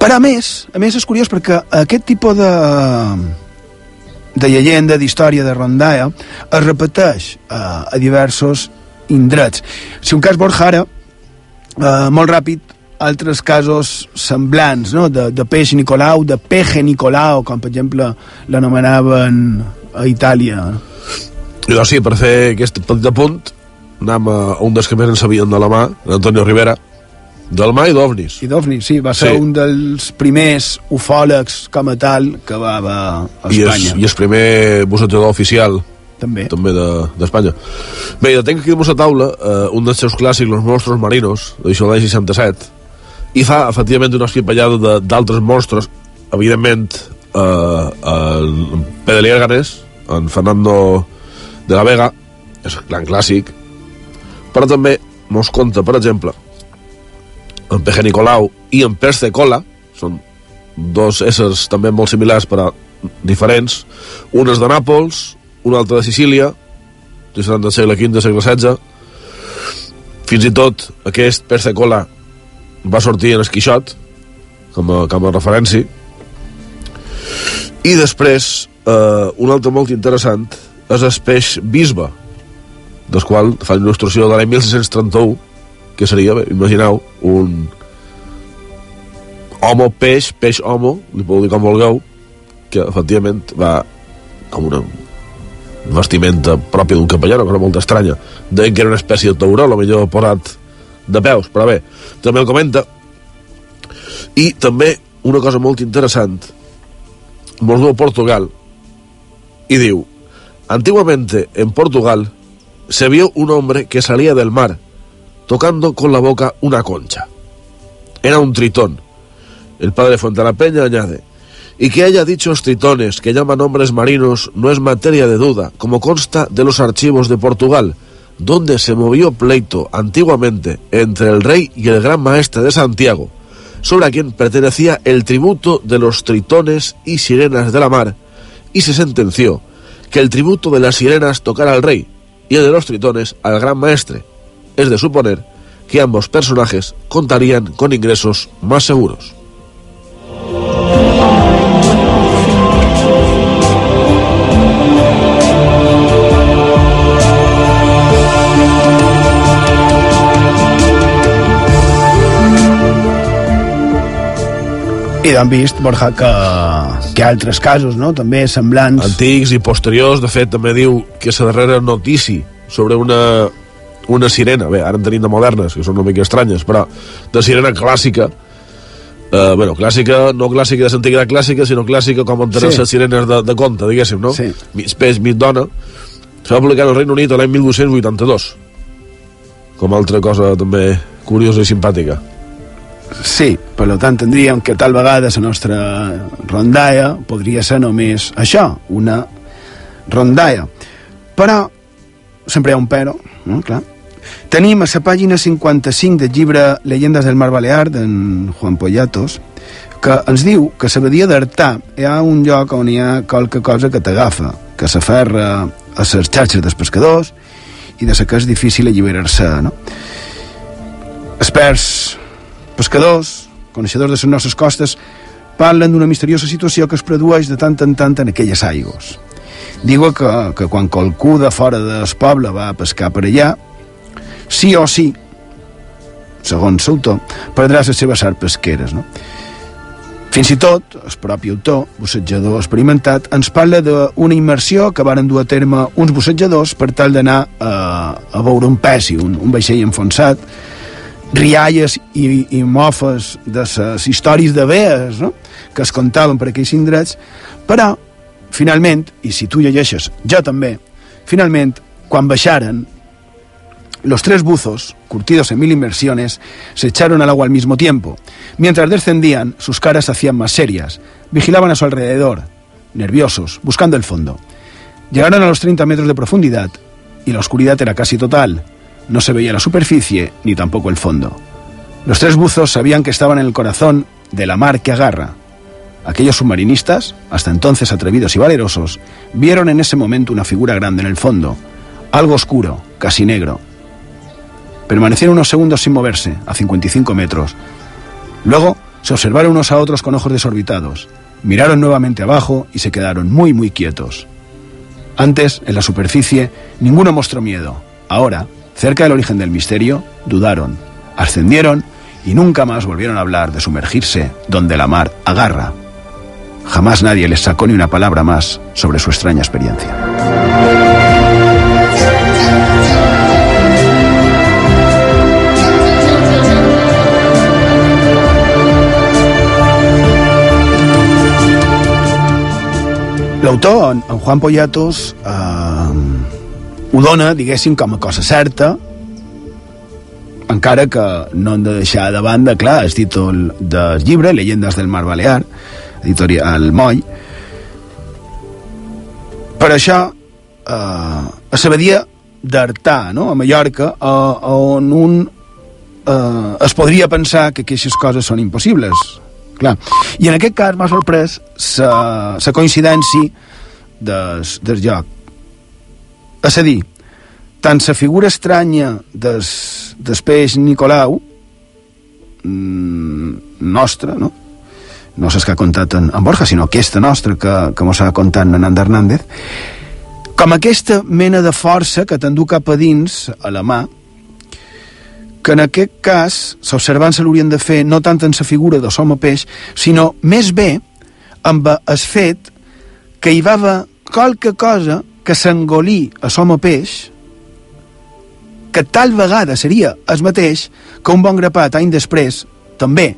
Però a més, a més és curiós perquè aquest tipus de, de llegenda, d'història de Rondaia, es repeteix uh, a diversos indrets. Si un cas Borja ara, uh, molt ràpid, altres casos semblants, no? de, de peix Nicolau, de peje Nicolau, com per exemple l'anomenaven a Itàlia. Jo sí, per fer aquest petit apunt, anem a un dels que més en sabien de la mà, Antonio Rivera, del mà i d'ovnis. I d'ovnis, sí, va ser Sí. un dels primers ufòlegs com a tal que va, a I és, Espanya. I és primer bussejador oficial també, també d'Espanya. De, Bé, jo tenc aquí damunt la taula eh, un dels seus clàssics, Los monstruos marinos, d'això de l'any 67, i fa, efectivament, una esquipallada d'altres monstres, evidentment, eh, en Pere Liéganes, en Fernando de la Vega, és un gran clàssic, però també mos conta, per exemple, en Peje Nicolau i en Perce Cola, són dos éssers també molt similars però diferents, un és de Nàpols, un altre de Sicília, del segle V, del segle XVI, fins i tot aquest Perce Cola va sortir en Esquixot, com a, com a referència, i després, eh, un altre molt interessant és el peix bisbe, del qual fa una il·lustració de l'any 1631, que seria, imagineu, un homo peix, peix homo, li podeu dir com vulgueu, que efectivament va com una vestimenta pròpia d'un capellà, una cosa molt estranya. Deien que era una espècie de tauró, millor posat de peus, però bé, també el comenta. I també una cosa molt interessant, diu a Portugal, y diu, antiguamente en Portugal se vio un hombre que salía del mar tocando con la boca una concha. Era un tritón. El padre Fontana Peña añade, y que haya dichos tritones que llaman hombres marinos no es materia de duda, como consta de los archivos de Portugal, donde se movió pleito antiguamente entre el rey y el gran maestre de Santiago, sobre a quien pertenecía el tributo de los tritones y sirenas de la mar, y se sentenció que el tributo de las sirenas tocara al rey y el de los tritones al gran maestre. Es de suponer que ambos personajes contarían con ingresos más seguros. I hem vist, Borja, que altres casos, no?, també semblants. Antics i posteriors, de fet, també diu que la darrera notícia sobre una, una sirena, bé, ara en tenim de modernes, que són una mica estranyes, però de sirena clàssica, eh, bueno, clàssica, no clàssica de l'antiguitat clàssica, sinó clàssica com en tenen Sí. les sirenes de, de conte, diguéssim, no? Sí. Mig peix, mig dona. Se va publicar al Regne Unit l'any 1282, com altra cosa també curiosa i simpàtica. Sí, per tant tindríem que tal vegada la nostra rondalla podria ser només això, una rondalla. Però, sempre hi ha un però, no? Clar. Tenim a la pàgina 55 del llibre Leyendas del Mar Balear d'en Juan Pollatos que ens diu que a la d'Artà hi ha un lloc on hi ha qualque cosa que t'agafa, que s'aferra a les xarxes dels pescadors i de la que és difícil alliberar-se, no? Experts pescadors, coneixedors de les nostres costes, parlen d'una misteriosa situació que es produeix de tant en tant en aquelles aigües. Digo que, que quan qualcú de fora del poble va a pescar per allà, sí o sí, segons l'autor, perdrà les seves arts pesqueres, no? Fins i tot, el propi autor, bussejador experimentat, ens parla d'una immersió que varen dur a terme uns bussejadors per tal d'anar a, a veure un pessi, un, un vaixell enfonsat, rialles i, i mofes de les històries de vees no? que es contaven per aquells indrets, però, finalment, i si tu llegeixes, jo també, finalment, quan baixaren, los tres buzos, curtidos en mil inmersiones, se echaron al agua al mismo tiempo. Mientras descendían, sus caras se hacían más serias. Vigilaban a su alrededor, nerviosos, buscando el fondo. Llegaron a los 30 metros de profundidad y la oscuridad era casi total. No se veía la superficie ni tampoco el fondo. Los tres buzos sabían que estaban en el corazón de la mar que agarra. Aquellos submarinistas, hasta entonces atrevidos y valerosos, vieron en ese momento una figura grande en el fondo, algo oscuro, casi negro. Permanecieron unos segundos sin moverse, a 55 metros, Luego se observaron unos a otros con ojos desorbitados. Miraron nuevamente abajo y se quedaron muy, muy quietos. Antes, en la superficie, ninguno mostró miedo. Ahora, cerca del origen del misterio, dudaron, ascendieron y nunca más volvieron a hablar de sumergirse donde la mar agarra. Jamás nadie les sacó ni una palabra más sobre su extraña experiencia. L'autor, en, Juan Poyatos, eh, ho dona, diguéssim, com a cosa certa, encara que no hem de deixar de banda, clar, el títol del llibre, Leyendas del Mar Balear, editorial Moll, per això, eh, a Sabadia d'Artà, no?, a Mallorca, eh, on un eh, es podria pensar que aquestes coses són impossibles, clar. I en aquest cas m'ha sorprès la coincidència del joc. És a dir, tant la figura estranya des, des peix Nicolau, mmm, nostra, no? no és que ha contat en, en Borja, sinó aquesta nostra que, que mos ha contat en Nanda Hernández, com aquesta mena de força que t'endú cap a dins, a la mà, que en aquest cas l'observant se l'haurien de fer no tant en la figura de l'home peix, sinó més bé amb el fet que hi va haver qualque cosa que s'engolí a l'home peix que tal vegada seria el mateix que un bon grapat any després també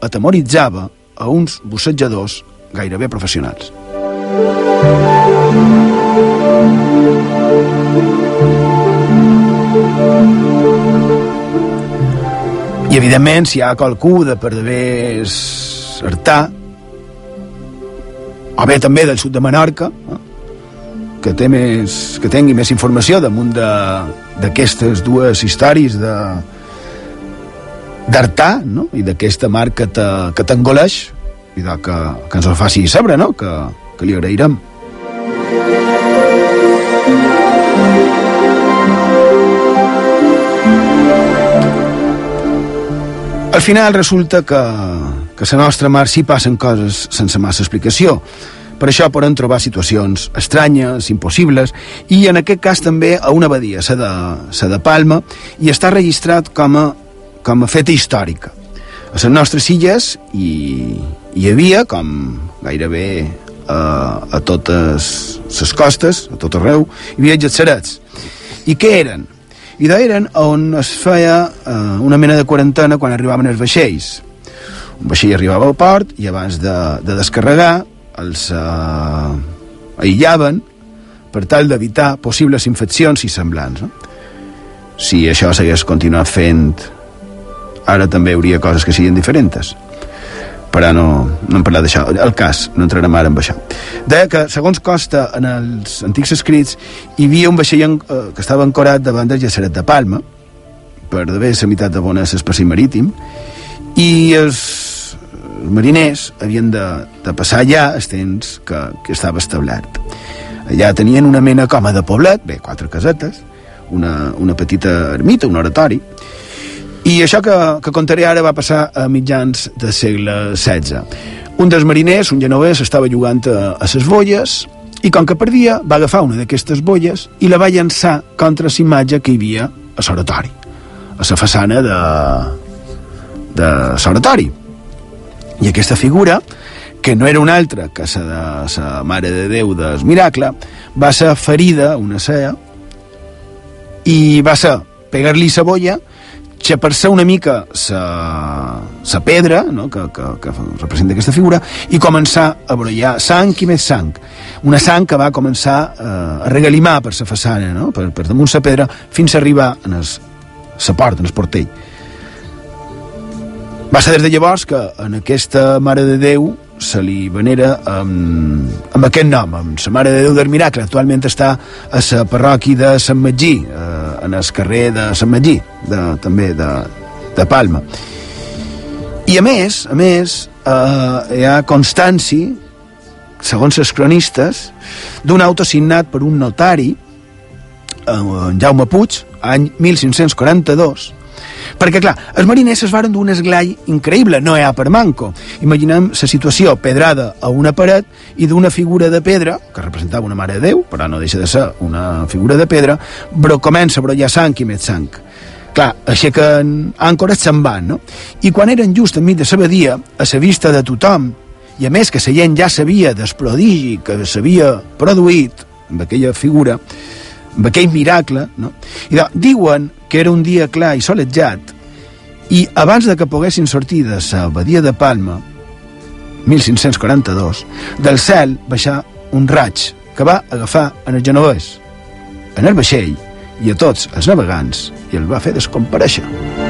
atemoritzava a uns bussejadors gairebé professionals. I, evidentment, si hi ha qualcú de Perdevés Artà, o bé també del sud de Menorca, eh, que, té més, que tingui més informació damunt d'aquestes dues històries de d'Artà no? i d'aquesta mar que t'engoleix i de que, que ens ho faci saber no? que, que li agrairem Al final resulta que, que a la nostra mar sí passen coses sense massa explicació. Per això poden trobar situacions estranyes, impossibles, i en aquest cas també a una abadia, la de, la de Palma, i està registrat com a, com a feta històrica. A les nostres illes hi, hi havia, com gairebé a, a totes les costes, a tot arreu, hi havia getserets. I què eren? i d'eren on es feia eh, una mena de quarantena quan arribaven els vaixells. Un vaixell arribava al port i abans de, de descarregar els eh, aïllaven per tal d'evitar possibles infeccions i semblants. No? Si això s'hagués continuat fent, ara també hauria coses que siguin diferents però no, no hem parlat d'això. El cas, no entrarem ara en això. Deia que, segons costa en els antics escrits, hi havia un vaixell eh, que estava ancorat davant del Llaceret de Palma, per d'haver la meitat de bones l'espai marítim, i els mariners havien de, de passar allà el temps que, que estava establert. Allà tenien una mena com de poblet, bé, quatre casetes, una, una petita ermita, un oratori, i això que, que contaré ara va passar a mitjans del segle XVI. Un dels mariners, un genovès, estava jugant a, a ses bolles i com que perdia va agafar una d'aquestes bolles i la va llançar contra la imatge que hi havia a l'oratori, a la façana de, de l'oratori. I aquesta figura, que no era una altra que la de la Mare de Déu del Miracle, va ser ferida, una cea, i va ser pegar-li la bolla xapar-se una mica la pedra no? que, que, que representa aquesta figura i començar a brollar sang i més sang una sang que va començar eh, a regalimar per la façana no? per, per damunt la pedra fins a arribar a la porta, en el portell va ser des de llavors que en aquesta Mare de Déu se li venera amb, amb aquest nom, amb la Mare de Déu del Miracle. Actualment està a la parròquia de Sant Magí, eh, en el carrer de Sant Magí, de, també de, de Palma. I a més, a més, eh, hi ha constància, segons els cronistes, d'un auto signat per un notari, eh, en Jaume Puig, any 1542, Perquè, clar, els mariners es varen d'un esglai increïble, no hi ha per manco. Imaginem la situació pedrada a una paret i d'una figura de pedra, que representava una mare de Déu, però no deixa de ser una figura de pedra, però comença a brollar sang i més sang. Clar, aixequen àncores se'n van, no? I quan eren just enmig de la a la vista de tothom, i a més que la gent ja sabia del prodigi que s'havia produït amb aquella figura, aquell miracle, no? I de, diuen que era un dia clar i solejat, i abans de que poguessin sortir de la badia de Palma, 1542, del cel baixar un raig que va agafar en el genovès, en el vaixell i a tots els navegants i el va fer descompareixer.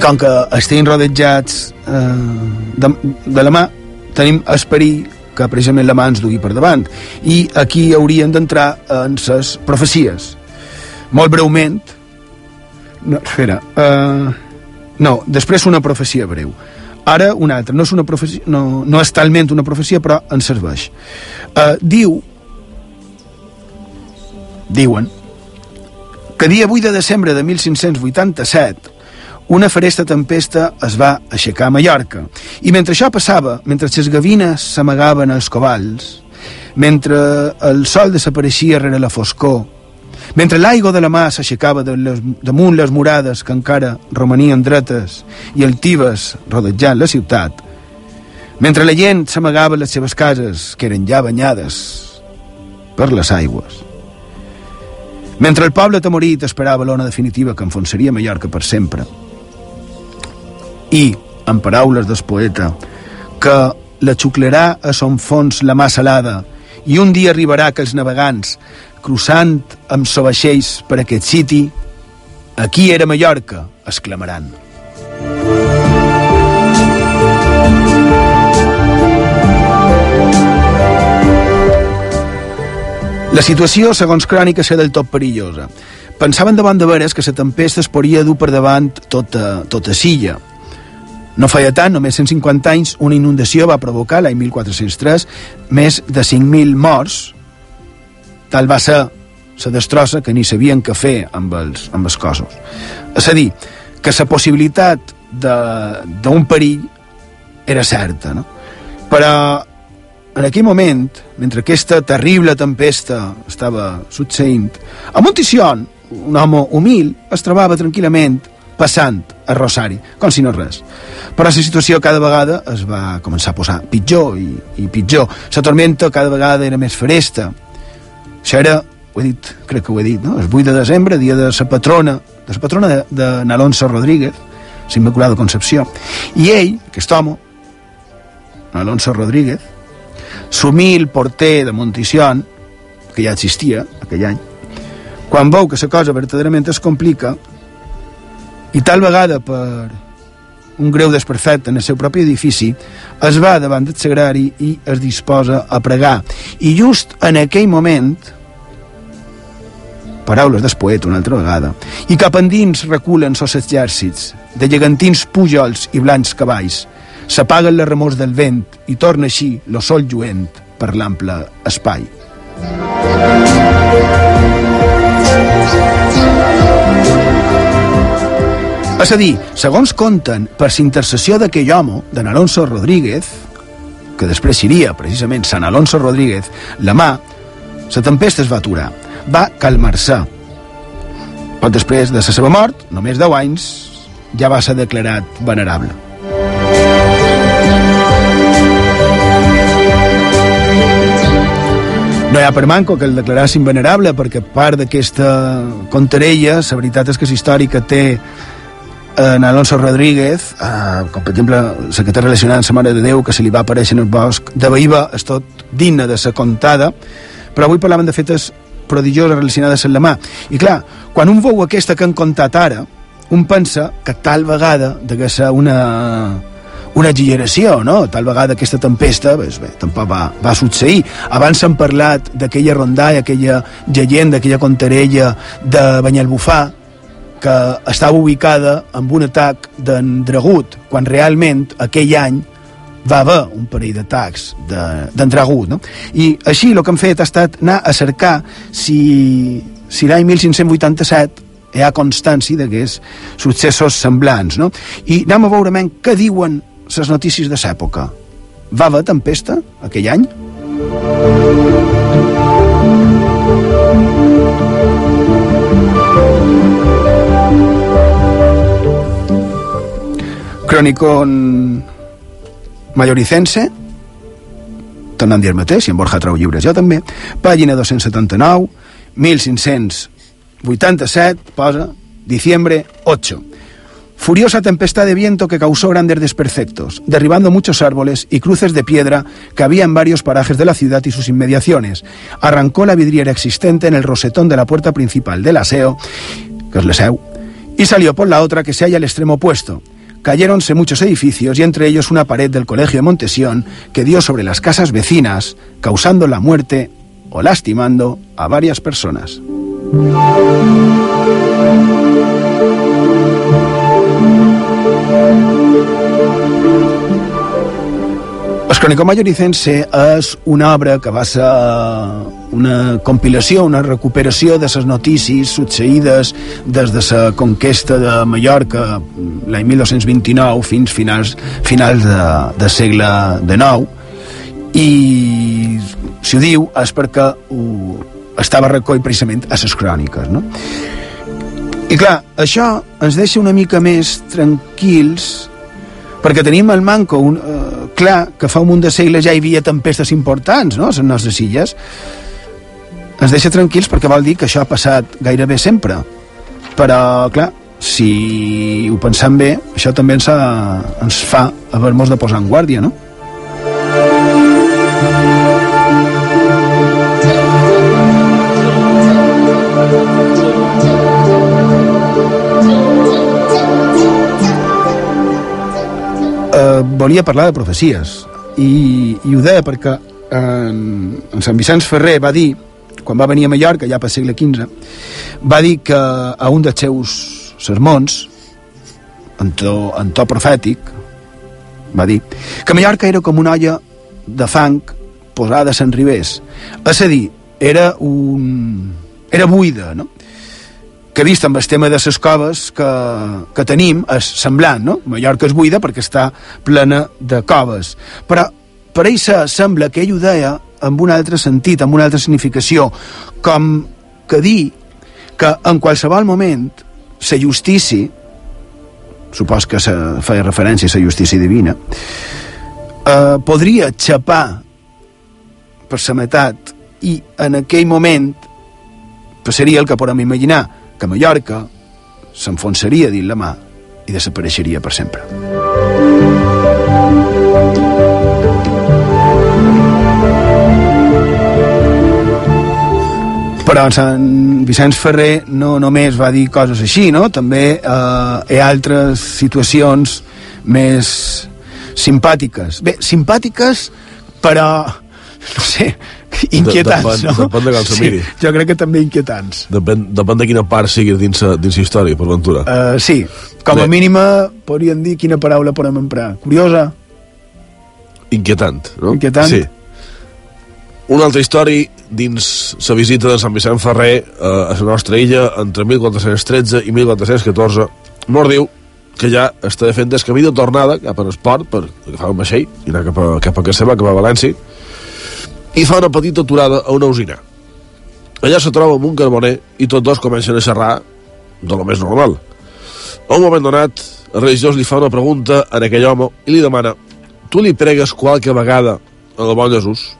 Com que estem rodejats eh, de, de la mà, tenim esperit que precisament la mà ens dugui per davant. I aquí haurien d'entrar en ses profecies. Molt breument, no, espera, uh, no, després una profecia breu. Ara una altra, no és, una profecia, no, no és talment una profecia, però en serveix. Uh, diu, diuen, que dia 8 de desembre de 1587 una feresta tempesta es va aixecar a Mallorca. I mentre això passava, mentre les gavines s'amagaven als covals, mentre el sol desapareixia rere la foscor, mentre l'aigua de la mà s'aixecava de les, damunt les murades que encara romanien dretes i altives rodejant la ciutat, mentre la gent s'amagava les seves cases, que eren ja banyades per les aigües, mentre el poble atemorit esperava l'ona definitiva que enfonsaria Mallorca per sempre, i, en paraules del poeta, que la xuclarà a son fons la mà salada i un dia arribarà que els navegants, crossant amb sobaixells per aquest siti, aquí era Mallorca, exclamaran. La situació, segons crònica, serà del tot perillosa. Pensaven davant de veres que la tempesta es podria dur per davant tota, tota silla, no feia tant, només 150 anys, una inundació va provocar, l'any 1403, més de 5.000 morts. Tal va ser la destrossa que ni sabien què fer amb els, amb els cossos. És a dir, que la possibilitat d'un perill era certa, no? Però en aquell moment, mentre aquesta terrible tempesta estava succeint, a Montición, un home humil, es trobava tranquil·lament passant a Rosari, com si no res. Però la situació cada vegada es va començar a posar pitjor i, i pitjor. La tormenta cada vegada era més fresta. Això era, ho he dit, crec que ho he dit, no? el 8 de desembre, dia de la patrona, de la patrona de, de Nalonso Rodríguez, l'Immaculada Concepció. I ell, aquest home, Alonso Rodríguez, l'humil porter de Montición, que ja existia aquell any, quan veu que la cosa verdaderament es complica, i tal vegada per un greu desperfecte en el seu propi edifici, es va davant del sagrari i es disposa a pregar. I just en aquell moment, paraules del poeta una altra vegada, i cap endins reculen sos exèrcits, de gegantins pujols i blancs cavalls, s'apaguen les remors del vent i torna així lo sol lluent per l'ample espai. És a dir, segons conten, per l'intercessió d'aquell home, de Alonso Rodríguez, que després seria precisament Sant Alonso Rodríguez, la mà, la tempesta es va aturar, va calmar-se. Poc després de la seva mort, només 10 anys, ja va ser declarat venerable. No hi ha per manco que el declarassin venerable perquè part d'aquesta contarella, la veritat és que és històrica té en Alonso Rodríguez, eh, com per exemple la que té relacionada amb la Mare de Déu, que se li va aparèixer en el bosc de Baïba, és tot digne de ser contada, però avui parlaven de fetes prodigioses relacionades amb la mà. I clar, quan un veu aquesta que han contat ara, un pensa que tal vegada de ser una, una exageració, no? Tal vegada aquesta tempesta, pues bé, tampoc va, va succeir. Abans s'han parlat d'aquella rondalla, aquella llegenda, aquella contarella de Banyalbufar, que estava ubicada amb un atac d'en Dragut, quan realment aquell any va haver un parell d'atacs d'en Dragut, no? I així el que han fet ha estat anar a cercar si, si l'any 1587 hi ha constància d'aquests successos semblants, no? I anem a veure què diuen les notícies de l'època. Va haver tempesta aquell any? Crònicon Malloricense tornant a dir mateix, en Borja trau llibres jo també, pàgina 279 1587 posa diciembre 8 Furiosa tempestad de viento que causó grandes desperfectos, derribando muchos árboles y cruces de piedra que había en varios parajes de la ciudad y sus inmediaciones. Arrancó la vidriera existente en el rosetón de la puerta principal del aseo, que es l'aseu, y salió por la otra que se halla al extremo opuesto. Cayéronse muchos edificios y entre ellos una pared del colegio de Montesión que dio sobre las casas vecinas, causando la muerte o lastimando a varias personas. El Crònico Malloricense és una obra que va una compilació, una recuperació de les notícies succeïdes des de la conquesta de Mallorca l'any 1229 fins finals, finals de, de segle XIX i si ho diu és perquè ho, estava recoll precisament a les cròniques no? i clar, això ens deixa una mica més tranquils perquè tenim el manco un, eh, clar que fa un munt de segles ja hi havia tempestes importants no? a les nostres illes ens deixa tranquils perquè vol dir que això ha passat gairebé sempre però clar si ho pensem bé això també ens, ha, ens fa haver-nos de posar en guàrdia no? eh, volia parlar de profecies i, i ho deia perquè en, en Sant Vicenç Ferrer va dir quan va venir a Mallorca, ja per segle XV va dir que a un dels seus sermons en to, en to profètic va dir que Mallorca era com una olla de fang posada a Sant Ribés és a dir, era un... era buida, no? que vist amb el tema de les coves que, que tenim és semblant, no? Mallorca és buida perquè està plena de coves. Però per ell sembla que ell ho deia amb un altre sentit, amb una altra significació, com que dir que en qualsevol moment la justícia, supos que se feia referència a la justícia divina, eh, podria xapar per la meitat i en aquell moment passaria el que podem imaginar, que Mallorca s'enfonsaria dins la mà i desapareixeria per sempre. Però Sant Vicenç Ferrer no només va dir coses així, no? També eh, hi ha altres situacions més simpàtiques. Bé, simpàtiques, però, no sé, inquietants, depèn, no? Depèn de com miri. Sí, jo crec que també inquietants. Depèn, depèn de quina part sigui dins, dins història, per ventura. Uh, sí, com a Bé. mínima podríem dir quina paraula podem emprar. Curiosa? Inquietant, no? Inquietant. Sí. Una altra història dins la visita de Sant Vicent Ferrer eh, a la nostra illa entre 1413 i 1414 mos diu que ja està fent el camí de tornada cap a l'esport per agafar un vaixell i anar cap a, cap a casa seva, cap a València i fa una petita aturada a una usina. Allà se troba amb un carboner i tots dos comencen a xerrar de lo més normal. A un moment donat el religiós li fa una pregunta a aquell home i li demana tu li pregues qualque vegada al bon Jesús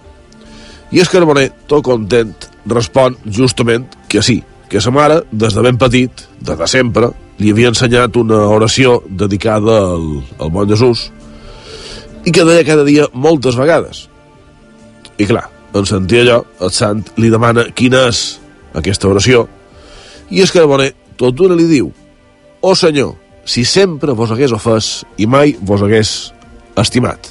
i el carboner, tot content, respon justament que sí, que sa mare, des de ben petit, des de sempre, li havia ensenyat una oració dedicada al, al bon Jesús i que deia cada dia moltes vegades. I clar, en sentir allò, el sant li demana quina és aquesta oració i el carboner tot d'una li diu «Oh senyor, si sempre vos hagués ofès i mai vos hagués estimat.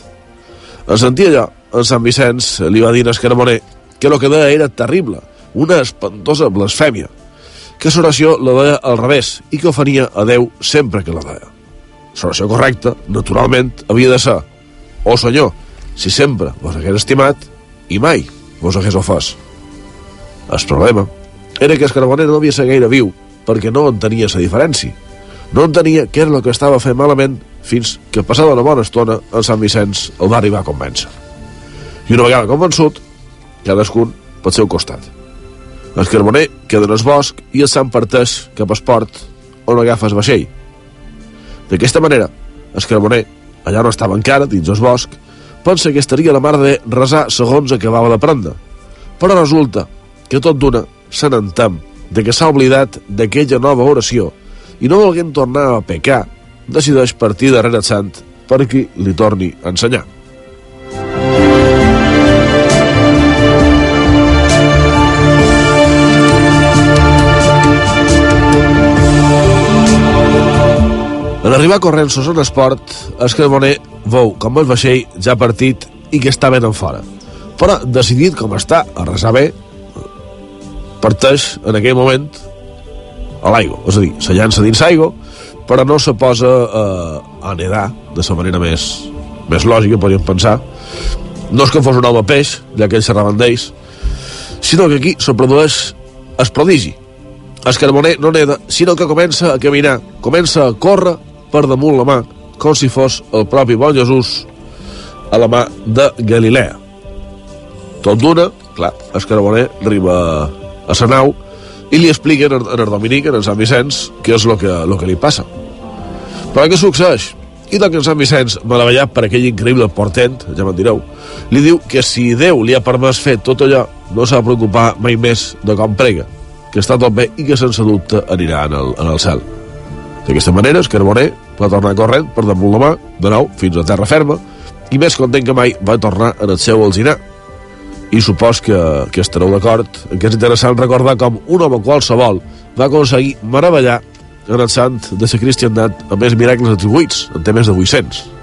En sentir allò, en Sant Vicenç li va dir a Escarboner que el que deia era terrible, una espantosa blasfèmia, que l'oració la deia al revés i que ofenia a Déu sempre que la deia. L'oració correcta, naturalment, havia de ser «Oh senyor, si sempre vos hagués estimat i mai vos hagués ofès». El problema era que Escarboner no havia ser gaire viu perquè no entenia la diferència. No entenia què era el que estava fent malament fins que passada una bona estona en Sant Vicenç el va arribar a convèncer. I una vegada convençut, cadascun pel seu costat. El carboner queda en el bosc i el sant parteix cap al port on agafa el vaixell. D'aquesta manera, el carboner, allà no estava encara dins el bosc, pensa que estaria la mare de resar segons acabava d'aprendre. Però resulta que tot d'una se n'entam de que s'ha oblidat d'aquella nova oració i no volguent tornar a pecar, decideix partir darrere sant perquè li torni a ensenyar. En arribar corrents a zona esport, el carboner veu com el vaixell ja partit i que està ben en fora. Però, decidit com està a resar bé, parteix en aquell moment a l'aigua, és a dir, se llança dins l'aigua, però no se posa eh, a nedar de la manera més, més lògica, podríem pensar. No és que fos un home peix, ja que ell xerraven d'ells, sinó que aquí se produeix el prodigi. El carboner no neda, sinó que comença a caminar, comença a córrer per damunt la mà, com si fos el propi bon Jesús a la mà de Galilea. Tot d'una, clar, el carboner arriba a la nau i li expliquen en el Dominic, en el Sant Vicenç, què és el que, lo que li passa. Però què succeeix? I doncs en Sant Vicenç, meravellat per aquell increïble portent, ja me'n direu, li diu que si Déu li ha permès fer tot allò, no s'ha de preocupar mai més de com prega, que està tot bé i que sense dubte anirà en el, en el cel. D'aquesta manera, el carboner va tornar corrent per damunt la mà, de nou, fins a terra ferma, i més content que mai va tornar en el seu alzinar. I supos que, que estareu d'acord en que és interessant recordar com un home qualsevol va aconseguir meravellar en el sant de la cristiandat amb més miracles atribuïts, en té més de 800.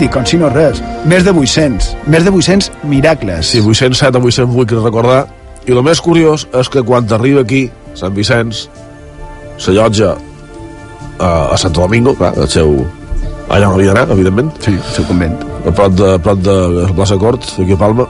Dit, com si no res. Més de 800. Més de 800 miracles. Sí, 807 a 808 que recordar. I el més curiós és que quan arriba aquí, Sant Vicenç, s'allotja a, a Santo Domingo, clar, el seu... Allà on havia d'anar, evidentment. Sí, el seu convent. A prop de, a prop de la plaça Cort, aquí a Palma.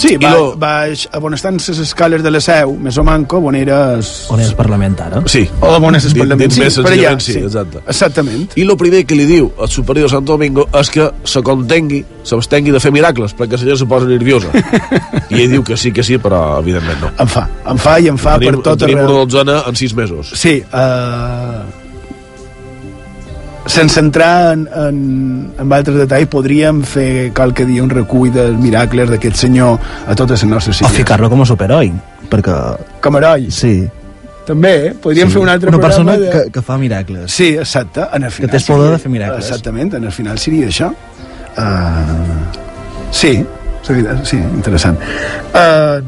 Sí, va, lo... baix, a on estan les escales de la seu, més o manco, on era... Es... On és Parlament ara? Sí. O on és el Parlament, sí, més per allà, sí, sí. exacte. Exactament. I el primer que li diu al superior de Sant Domingo és que se contengui, s'abstengui de fer miracles, perquè la gent se posa nerviosa. <laughs> I ell diu que sí, que sí, però evidentment no. Em fa, em fa i em fa tenim, per tot tenim arreu. una dotzena en sis mesos. Sí, uh, sense entrar en, en, en altres detalls, podríem fer qualque dia un recull dels miracles d'aquest senyor a totes les nostres O illes. ficar-lo com a superheroi, perquè... Com a heroi. Sí. També, eh? podríem sí. fer un altre Una persona de... que, que fa miracles. Sí, exacte. En el final té el poder de fer miracles. Exactament, en el final seria això. Uh, sí, seria, sí, interessant. Uh,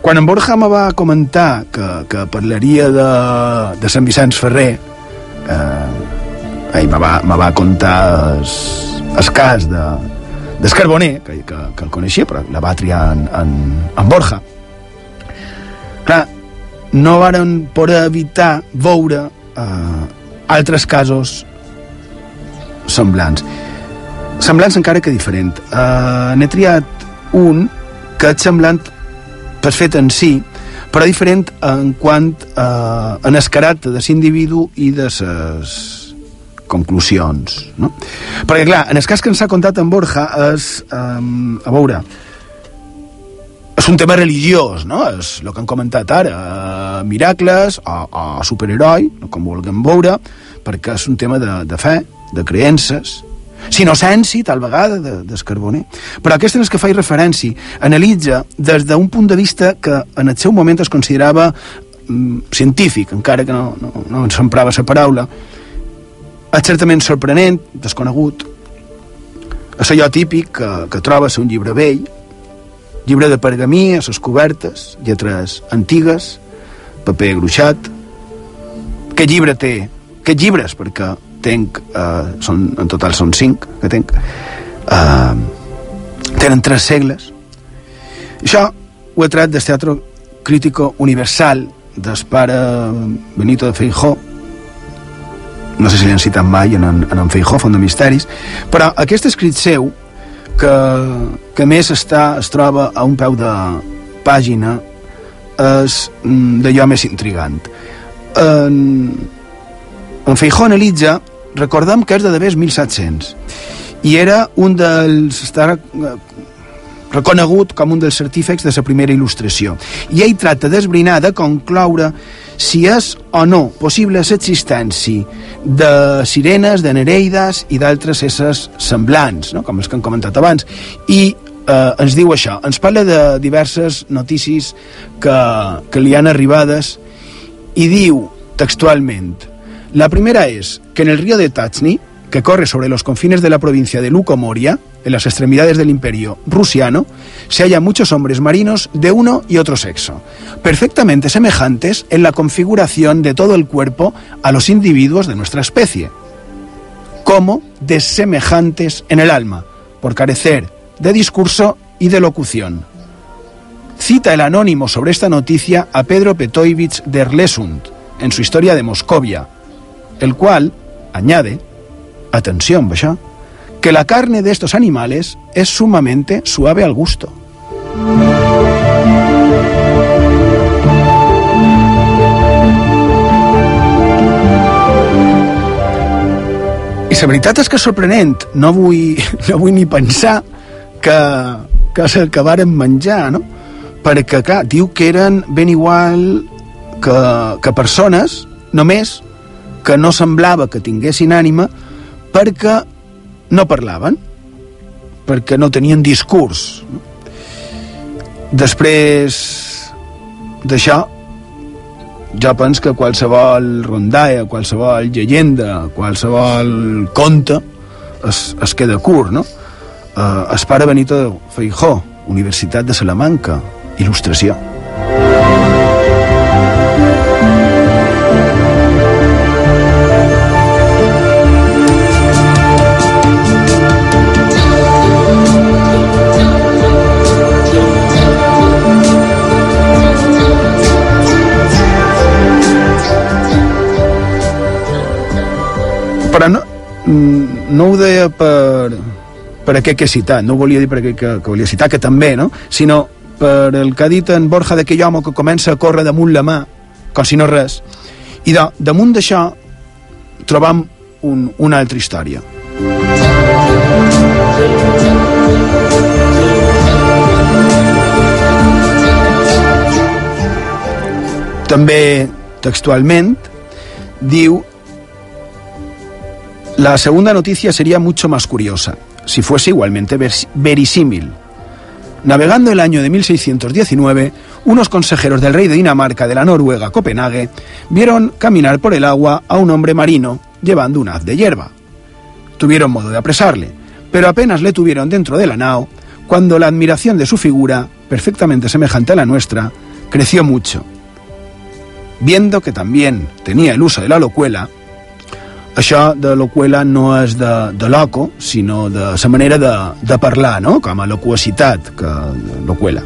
quan en Borja me va comentar que, que parlaria de, de Sant Vicenç Ferrer, uh, ell me va, me va contar es, es cas de, del Carboner, que, que, que el coneixia, però la va triar en, en, en Borja. Clar, no varen poder evitar veure eh, altres casos semblants. Semblants encara que diferent. Eh, N'he triat un que és semblant per fet en si, però diferent en quant eh, en el caràcter de l'individu i de les conclusions. No? Perquè, clar, en el cas que ens ha contat en Borja és, um, a veure, és un tema religiós, no? És el que han comentat ara, uh, miracles o, o superheroi, com vulguem veure, perquè és un tema de, de fe, de creences, s'inocència, tal vegada, de. Però aquest en que faig referència analitza des d'un punt de vista que en el seu moment es considerava mm, científic, encara que no, no, no ens emprava la paraula, és certament sorprenent, desconegut, és allò típic que, que trobes un llibre vell, llibre de pergamí a les cobertes, lletres antigues, paper gruixat. Aquest llibre té... Aquests llibres, perquè tenc... Eh, són, en total són cinc que tenc. Eh, tenen tres segles. Això ho he tret del Teatro Crítico Universal del pare Benito de Feijó, no sé si l'han citat mai en, en, en Feijó, Font de Misteris, però aquest escrit seu, que, que més està, es troba a un peu de pàgina, és mm, d'allò més intrigant. En, en Feijó analitza, recordem que és de devers 1700, i era un dels... Està reconegut com un dels certífecs de la primera il·lustració. I ell tracta d'esbrinar, de concloure si és o no possible l'existència de sirenes, de nereides i d'altres éssers semblants, no? com els que han comentat abans. I eh, ens diu això, ens parla de diverses notícies que, que li han arribades i diu textualment la primera és que en el río de Tatsni, que corre sobre los confines de la provincia de Luco Moria, en las extremidades del imperio rusiano, se hallan muchos hombres marinos de uno y otro sexo, perfectamente semejantes en la configuración de todo el cuerpo a los individuos de nuestra especie, como desemejantes en el alma, por carecer de discurso y de locución. Cita el anónimo sobre esta noticia a Pedro Petoivich de Erlesund en su historia de Moscovia, el cual añade, atención, ¿verdad? Que la carne de estos animales es sumamente suave al gusto. I la veritat és que és sorprenent. No vull, <laughs> no vull ni pensar que, que és el que varen menjar, no? Perquè, clar, diu que eren ben igual que, que persones, només que no semblava que tinguessin ànima perquè no parlaven perquè no tenien discurs. Després d'això, jo penso que qualsevol rondalla, qualsevol llegenda, qualsevol conte es, es queda curt, no? Eh, es pare Benito Feijó, Universitat de Salamanca, il·lustració. Però no, mm, no ho deia per, per aquest que he citat, no ho volia dir per aquest que, que volia citar, que també, no? sinó per el que ha dit en Borja d'aquell home que comença a córrer damunt la mà, com si no res. I de, damunt d'això trobam un, una altra història. També textualment diu La segunda noticia sería mucho más curiosa, si fuese igualmente verisímil. Navegando el año de 1619, unos consejeros del rey de Dinamarca de la Noruega, Copenhague, vieron caminar por el agua a un hombre marino llevando un haz de hierba. Tuvieron modo de apresarle, pero apenas le tuvieron dentro de la nao, cuando la admiración de su figura, perfectamente semejante a la nuestra, creció mucho. Viendo que también tenía el uso de la locuela, això de locuela no és de, de loco, sinó de la manera de, de parlar, no? com a locuacitat, que locuela.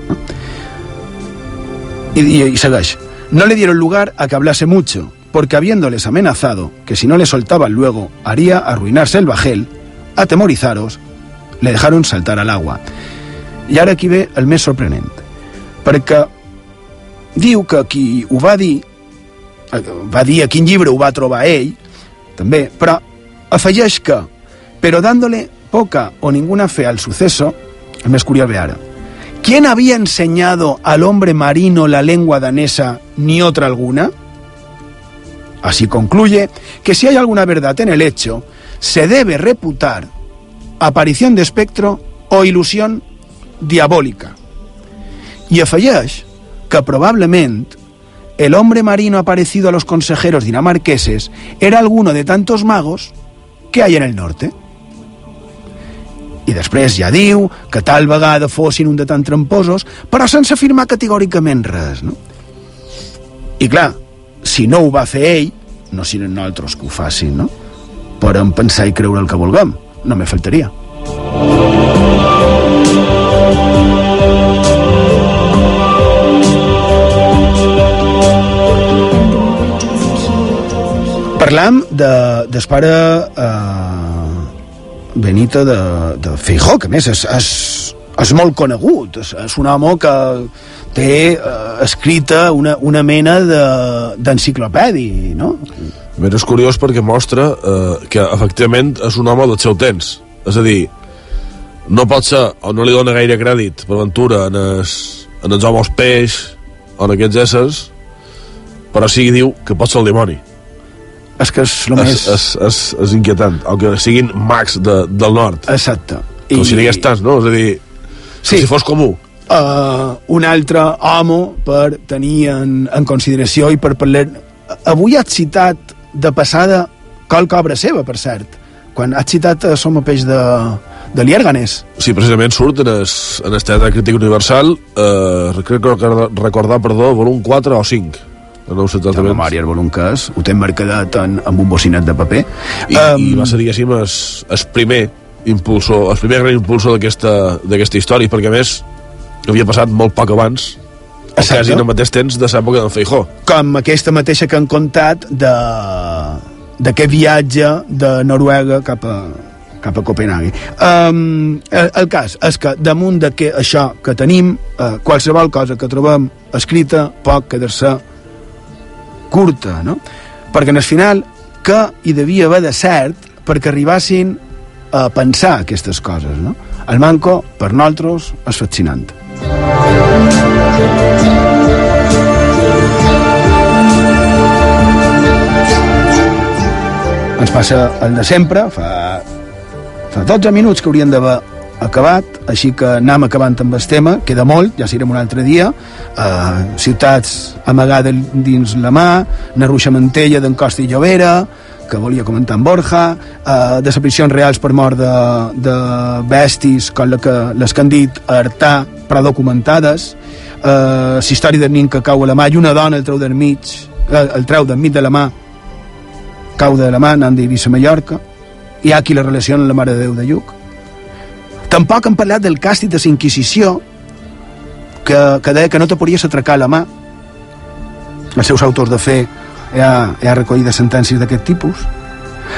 Y, y, y segueix. No le dieron lugar a que hablase mucho, porque habiéndoles amenazado que si no le soltaban luego haría arruinarse el bajel, atemorizaros, le dejaron saltar al agua. I ara aquí ve el més sorprenent, perquè diu que qui ho va dir, va dir a quin llibre ho va trobar ell, també, però afegeix que, però dándole poca o ninguna fe al suceso, el més curiós ve ara, ¿quién había enseñado al hombre marino la lengua danesa ni otra alguna? Así concluye que si hay alguna verdad en el hecho, se debe reputar aparición de espectro o ilusión diabòlica. I afegeix que probablement el hombre marino aparecido a los consejeros dinamarqueses era alguno de tantos magos que hay en el norte. I després ja diu que tal vegada fossin un de tan tramposos, però sense afirmar categòricament res, no? I clar, si no ho va fer ell, no siguin nosaltres que ho facin, no? Podem pensar i creure el que vulguem, no me faltaria. Parlam de, del pare eh, Benito de, de Feijó, que a més és, és, és molt conegut, és, és un home que té eh, escrita una, una mena d'enciclopèdia, no? Bé, és curiós perquè mostra eh, que efectivament és un home del seu temps. És a dir, no pot ser, o no li dona gaire crèdit, per ventura, en els, en els homes peix o en aquests éssers, però sí que diu que pot ser el dimoni. És que és el és, més... És, és, és inquietant, o que siguin mags de, del nord. Exacte. Com I... si n'hi tants, no? És a dir, sí. si fos comú. Uh, un altre home per tenir en, en consideració i per parlar... Avui has citat de passada qualque obra seva, per cert, quan has citat uh, Som a peix de, de Lièrganes. Sí, precisament surt en el, en el Teatre Crític Universal, eh, crec que recordar, perdó, volum 4 o 5 no ho sé exactament. La memòria, el volum que és, ho té marcadat en, amb un bocinet de paper. I, um... i va ser, diguéssim, el, el primer impulsor, el primer gran impulsor d'aquesta història, perquè a més havia passat molt poc abans o quasi en el mateix temps de l'època del Feijó. Com aquesta mateixa que han contat de d'aquest viatge de Noruega cap a, cap a Copenhague. Um, el, el cas és que damunt de que això que tenim, uh, qualsevol cosa que trobem escrita pot quedar-se curta, no? Perquè en el final, que hi devia haver de cert perquè arribassin a pensar aquestes coses, no? El manco, per nosaltres, és fascinant. Ens passa el de sempre, fa, fa 12 minuts que haurien d'haver acabat, així que anem acabant amb el tema, queda molt, ja serem un altre dia, uh, ciutats amagades dins la mà, Narruixa Mantella d'en Costa i Llobera, que volia comentar en Borja, uh, desaparicions reals per mort de, de bestis, com la que, les que han dit a Artà, però documentades, uh, la història del nin que cau a la mà, i una dona el treu del mig, uh, el treu del mig de la mà, cau de la mà, anant d'Eivissa a Mallorca, hi ha qui la relaciona amb la Mare de Déu de Lluc, Tampoc han parlat del càstig de la Inquisició, que, que deia que no te podies atracar la mà. Els seus autors de fe ja, ja recollides sentències d'aquest tipus.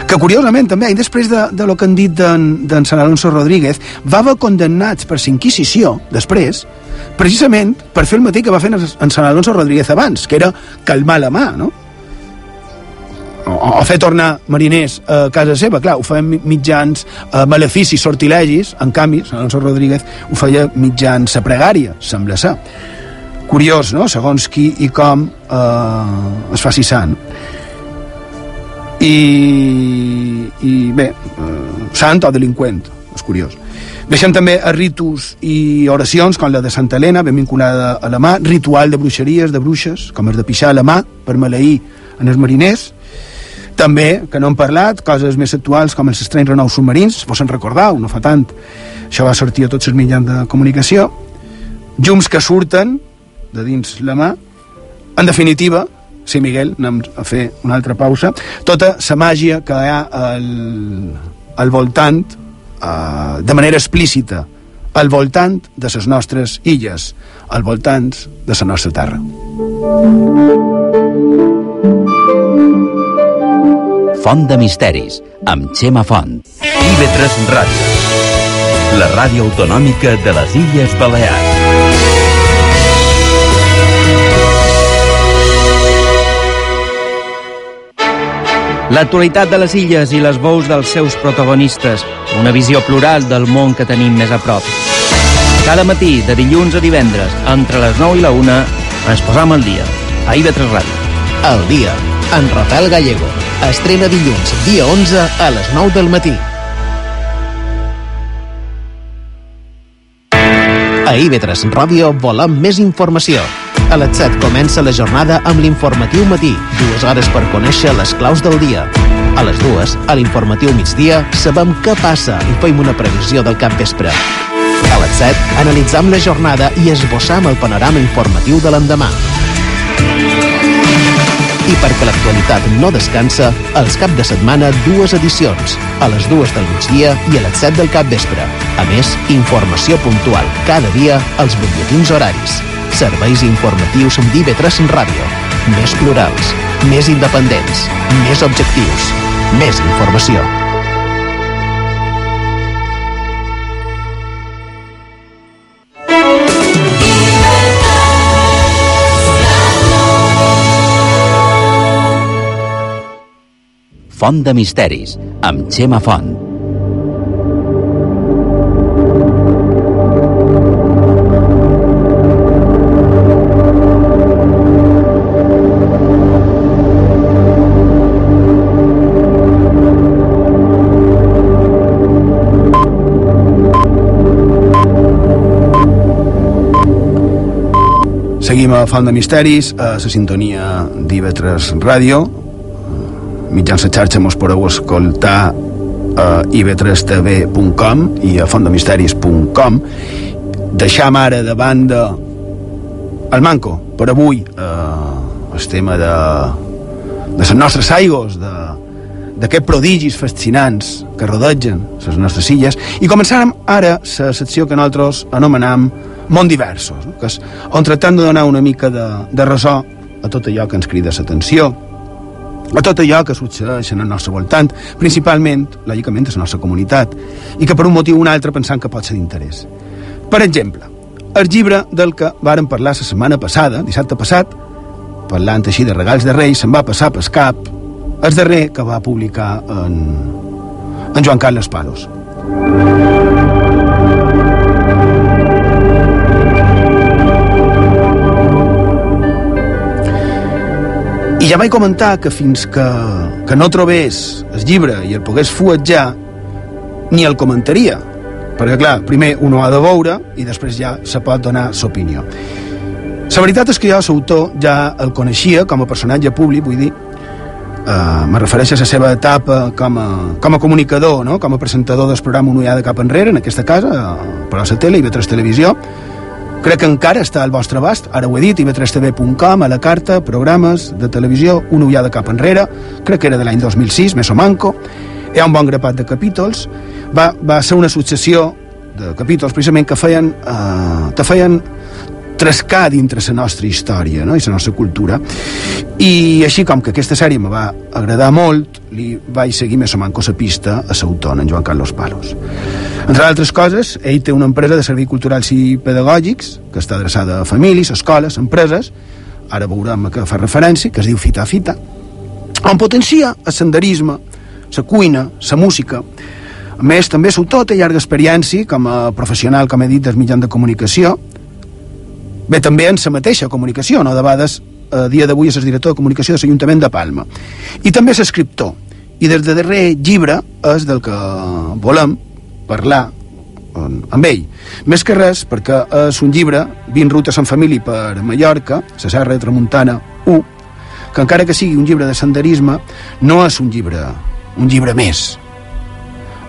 Que curiosament també, i després de, de lo que han dit d'en Sant Alonso Rodríguez, va haver condemnats per la Inquisició, després, precisament per fer el mateix que va fer en Sant Alonso Rodríguez abans, que era calmar la mà, no? O, o fer tornar mariners a casa seva, clar, ho feien mitjans eh, maleficis, sortilegis, en canvi, Alonso Rodríguez ho feia mitjans a pregària, sembla ser. Curiós, no?, segons qui i com eh, es faci sant. I, i bé, eh, sant o delinqüent, és curiós. Deixem també a ritus i oracions, com la de Santa Helena, ben vinculada a la mà, ritual de bruixeries, de bruixes, com el de pixar a la mà per maleir en els mariners, també, que no hem parlat, coses més actuals com els estranys renou submarins, vos en recordeu, no fa tant. Això va sortir a tots els mitjans de comunicació. Llums que surten de dins la mà. En definitiva, sí, Miguel, anem a fer una altra pausa, tota la màgia que hi ha al, al voltant, eh, de manera explícita, al voltant de les nostres illes, al voltant de la nostra terra. Font de Misteris, amb Xema Font. IB3 Ràdio. La ràdio autonòmica de les Illes Balears. L'actualitat de les illes i les veus dels seus protagonistes. Una visió plural del món que tenim més a prop. Cada matí, de dilluns a divendres, entre les 9 i la 1, ens posam al dia. A IB3 Ràdio. El dia, en Rafael Gallego. Estrena dilluns, dia 11, a les 9 del matí. A IB3 Ràdio volem més informació. A les 7 comença la jornada amb l'informatiu matí, dues hores per conèixer les claus del dia. A les dues, a l'informatiu migdia, sabem què passa i fem una previsió del cap vespre. A les 7, analitzam la jornada i esbossam el panorama informatiu de l'endemà. I perquè l'actualitat no descansa, els cap de setmana dues edicions, a les dues del migdia i a les 7 del cap vespre. A més, informació puntual cada dia als butlletins horaris. Serveis informatius amb d'IV3 Ràdio. Més plurals, més independents, més objectius, més informació. Font de Misteris, amb Xema Font. Seguim a Font de Misteris, a la sintonia d'IV3 Ràdio. Mitjans de xarxa mos podeu escoltar a iv3tv.com i a fontdemisteris.com. Deixam ara de banda el manco per avui eh, el tema de, de les nostres aigos, de, d'aquests prodigis fascinants que rodegen les nostres illes i començarem ara la secció que nosaltres anomenam món diversos no? que és on tractem de donar una mica de, de resó a tot allò que ens crida l'atenció a tot allò que succeeix en el nostre voltant principalment, lògicament, a la nostra comunitat i que per un motiu o un altre pensant que pot ser d'interès per exemple el llibre del que vàrem parlar la setmana passada, dissabte passat parlant així de regals de Reis se'n va passar pel cap el darrer que va publicar en, en Joan Carles Palos. I ja vaig comentar que fins que, que no trobés el llibre i el pogués fuetjar, ni el comentaria. Perquè, clar, primer un ho ha de veure i després ja se pot donar l'opinió. La veritat és que jo l'autor ja el coneixia com a personatge públic, vull dir, Uh, me refereixo a la seva etapa com a, com a comunicador, no? com a presentador del programa Un de cap enrere, en aquesta casa, uh, per a la tele i B3 Televisió. Crec que encara està al vostre abast, ara ho he dit, ib3tv.com, a la carta, programes de televisió, Un de cap enrere, crec que era de l'any 2006, més o manco, hi ha un bon grapat de capítols, va, va ser una successió de capítols precisament que feien, uh, te feien trescar dintre la nostra història no? i la nostra cultura. I així com que aquesta sèrie me va agradar molt li vaig seguir més o manco la pista a l'autor, en Joan Carlos Palos. Entre altres coses ell té una empresa de serveis culturals i pedagògics que està adreçada a famílies, escoles, empreses. Ara veurem a què fa referència que es diu Fita Fita on potencia el senderisme la cuina, la música. A més, també l'autor té llarga experiència com a professional, com he dit, dels mitjans de comunicació Bé, també en la mateixa comunicació, no? de vegades a dia d'avui és el director de comunicació de l'Ajuntament de Palma. I també és escriptor. I des de darrer llibre és del que volem parlar amb ell. Més que res, perquè és un llibre, 20 rutes en família per Mallorca, la Serra de Tramuntana 1, que encara que sigui un llibre de senderisme, no és un llibre, un llibre més.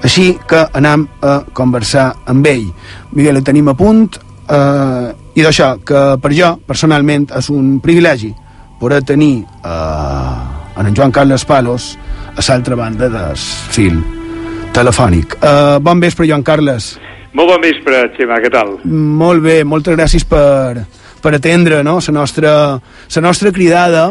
Així que anem a conversar amb ell. Miguel, el tenim a punt, eh, i d'això, que per jo, personalment, és un privilegi poder tenir eh, en Joan Carles Palos a l'altra banda del fil telefònic. Eh, bon vespre, Joan Carles. Molt bon vespre, Xema, què tal? Molt bé, moltes gràcies per, per atendre no? la, nostra, la nostra cridada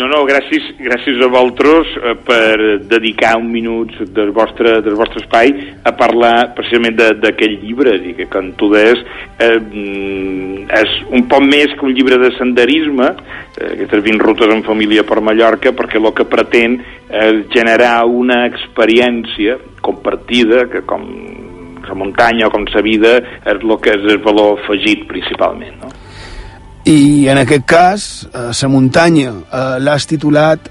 no, no, gràcies, gràcies a vosaltres eh, per dedicar un minut del vostre, del vostre espai a parlar precisament d'aquell llibre, i que com tu deies eh, mm, és un poc més que un llibre de senderisme, eh, aquestes 20 rutes en família per Mallorca, perquè el que pretén és generar una experiència compartida que com la muntanya o com la vida és el que és el valor afegit principalment, no? I en aquest cas eh, la muntanya eh, l'has titulat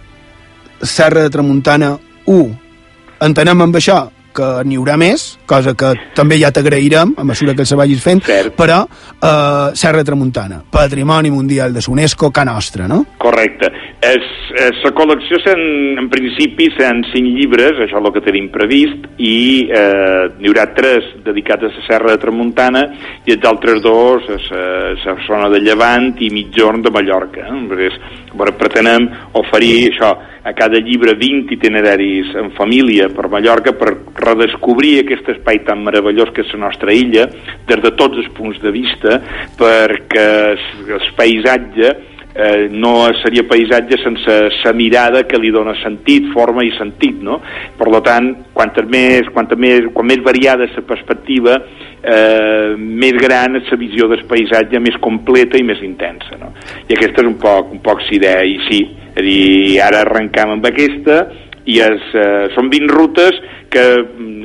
Serra de Tramuntana 1 entenem amb això que n'hi haurà més, cosa que també ja t'agrairem a mesura que se vagis fent, Cert. però eh, Serra Tramuntana, Patrimoni Mundial de l'UNESCO, ca nostra, no? Correcte. Es, es, la col·lecció, sen, en principi, seran cinc llibres, això és el que tenim previst, i eh, n'hi haurà tres dedicats a la Serra de Tramuntana i els altres dos a la zona de Llevant i mitjorn de Mallorca. Eh? Perquè és, bueno, pretenem oferir això, a cada llibre 20 itineraris en família per Mallorca per redescobrir aquest espai tan meravellós que és la nostra illa des de tots els punts de vista perquè el paisatge eh, no seria paisatge sense la mirada que li dona sentit, forma i sentit, no? Per tant, quanta més, quanta més, quan més variada la perspectiva, eh, més gran és la visió del paisatge, més completa i més intensa, no? I aquesta és un poc, un poc idea, i sí, és a dir, ara arrencam amb aquesta, i es, eh, són 20 rutes que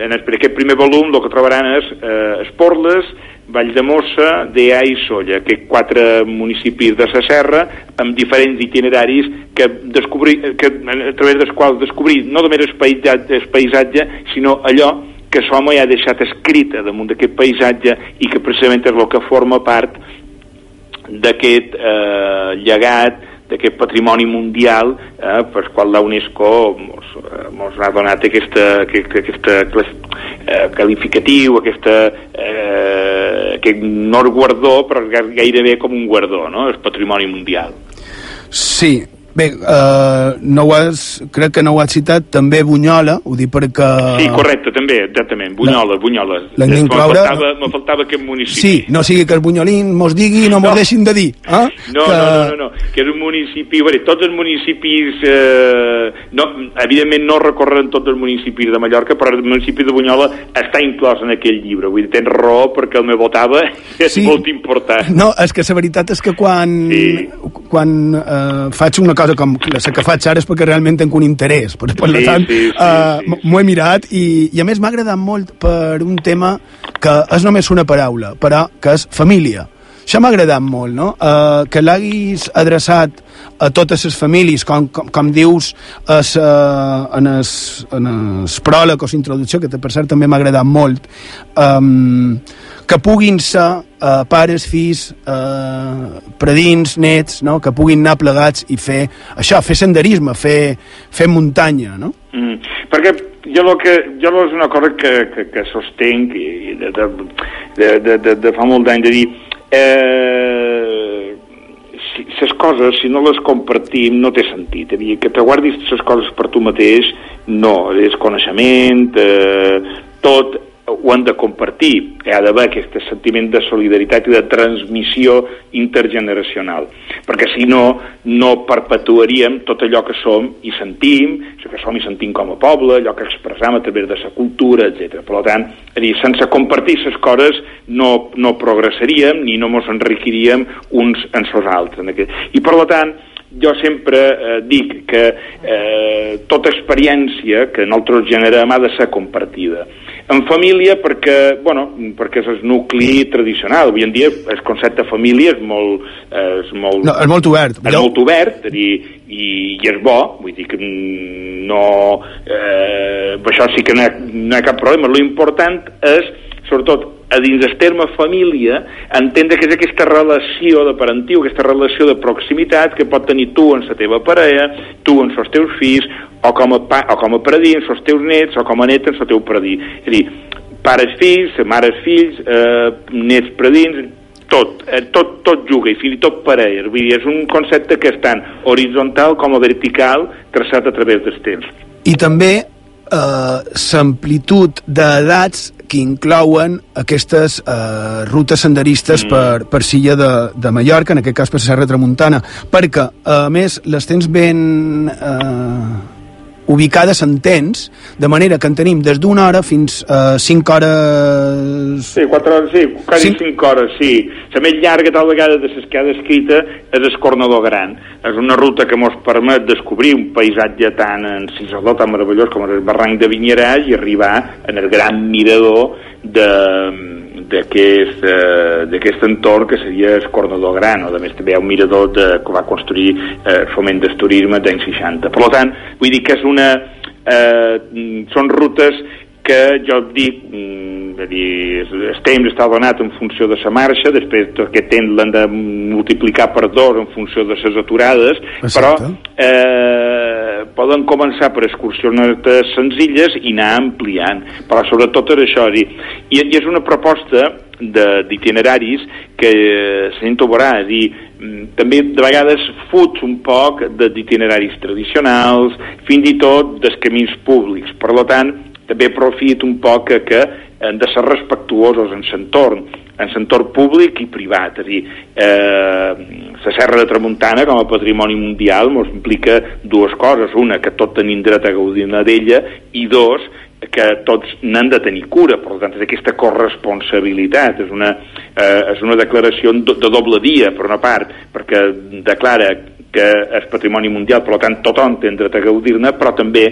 en el, aquest primer volum el que trobaran és eh, Esporles, Valldemossa, Deà i Solla, que quatre municipis de la serra amb diferents itineraris que, descobrir, que a través dels quals descobrir no només el paisatge, el paisatge sinó allò que l'home ja ha deixat escrita damunt d'aquest paisatge i que precisament és el que forma part d'aquest eh, llegat d'aquest patrimoni mundial eh, per qual la UNESCO mos, eh, mos ha donat aquesta, aquesta, aquesta eh, qualificatiu, aquesta, eh, aquest no guardó, però gairebé com un guardó, no? és patrimoni mundial. Sí, Bé, uh, no ho has, crec que no ho has citat, també Bunyola, ho dic perquè... Sí, correcte, també, exactament, Bunyola, no. Bunyola. L'hem d'incloure... Me faltava, me faltava aquest municipi. Sí, no sigui que els bunyolins mos digui i no mos no. deixin de dir. Eh? No, que... no, no, no, no, que és un municipi... Veure, tots els municipis... Eh, no, evidentment no recorren tots els municipis de Mallorca, però el municipi de Bunyola està inclòs en aquell llibre. Vull dir, tens raó perquè el meu votava <laughs> és sí. molt important. No, és que la veritat és que quan, sí. quan eh, faig una cosa com la que faig ara és perquè realment tinc un interès per, per sí, tant sí, sí, uh, sí. m'ho he mirat i, i a més m'ha agradat molt per un tema que és només una paraula però que és família això m'ha agradat molt, no? Uh, que l'haguis adreçat a totes les famílies, com, com, com dius es, uh, en el en es pròleg o introducció, que per cert també m'ha agradat molt, um, que puguin ser uh, pares, fills, uh, predins, nets, no? que puguin anar plegats i fer això, fer senderisme, fer, fer muntanya, no? Mm, perquè jo lo que jo lo és una cosa que, que, que sostenc i de, de, de, de, de fa molt d'any de dir eh, si les coses, si no les compartim, no té sentit. Dir, que te guardis les coses per tu mateix, no, és coneixement, eh, tot ho han de compartir. Hi ha d'haver aquest sentiment de solidaritat i de transmissió intergeneracional. Perquè si no, no perpetuaríem tot allò que som i sentim, això que som i sentim com a poble, allò que expressam a través de la cultura, etc. Per tant, dir, sense compartir les coses no, no progressaríem ni no ens enriquiríem uns en els altres. I per tant, jo sempre eh, dic que eh, tota experiència que nosaltres generem ha de ser compartida en família perquè, bueno, perquè és el nucli tradicional. Avui en dia el concepte de família és molt... És molt, no, és molt obert. És molt obert, és dir, i, i és bo, vull dir que no... Eh, això sí que no hi ha, no hi ha cap problema. Lo important és, sobretot, a dins del terme família, entendre que és aquesta relació de parentiu, aquesta relació de proximitat que pot tenir tu en la teva parella, tu en els teus fills, o com a, pa, o com a predí en els teus nets, o com a net en el teu predí. És a dir, pares fills, mares fills, eh, nets predins, tot, eh, tot, tot juga, i fins i tot parella. Vull dir, és un concepte que és tant horitzontal com a vertical, traçat a través dels temps. I també eh, l'amplitud d'edats que inclouen aquestes eh, rutes senderistes mm. per, per Silla de, de Mallorca, en aquest cas per Serra Tramuntana, perquè, a més, les tens ben... Eh, ubicades en temps, de manera que en tenim des d'una hora fins a 5 hores... Sí, 4 hores, sí, quasi 5, 5 hores, sí. La més llarga tal vegada de les que ha descrita és el Cornador Gran. És una ruta que ens permet descobrir un paisatge tan encisador, tan meravellós com el barranc de Vinyeràs i arribar en el gran mirador de d'aquest eh, entorn que seria el Cornador Gran, o a més també hi ha un mirador de, que va construir eh, foment d'esturisme d'any 60. Per tant, vull dir que és una, eh, són rutes que jo dic, mm, és dir, el temps està donat en funció de la marxa, després aquest temps l'han de multiplicar per dos en funció de les aturades, Exacte. però eh, poden començar per excursionetes senzilles i anar ampliant, però sobretot és això, dir, i, i és una proposta de- d'itineraris que eh, sento veurà, és dir, mm, també de vegades fuig un poc de- d'itineraris tradicionals, fins i tot dels camins públics. Per tant, també aprofito un poc que, que hem de ser respectuosos en l'entorn, en l'entorn públic i privat. És a dir, eh, la Serra de Tramuntana, com a patrimoni mundial, ens implica dues coses. Una, que tot tenim dret a gaudir d'ella, i dos, que tots n'han de tenir cura, per tant, és aquesta corresponsabilitat, és una, eh, és una declaració de, de doble dia, per una part, perquè declara que és patrimoni mundial, per tant, tothom té dret a gaudir-ne, però també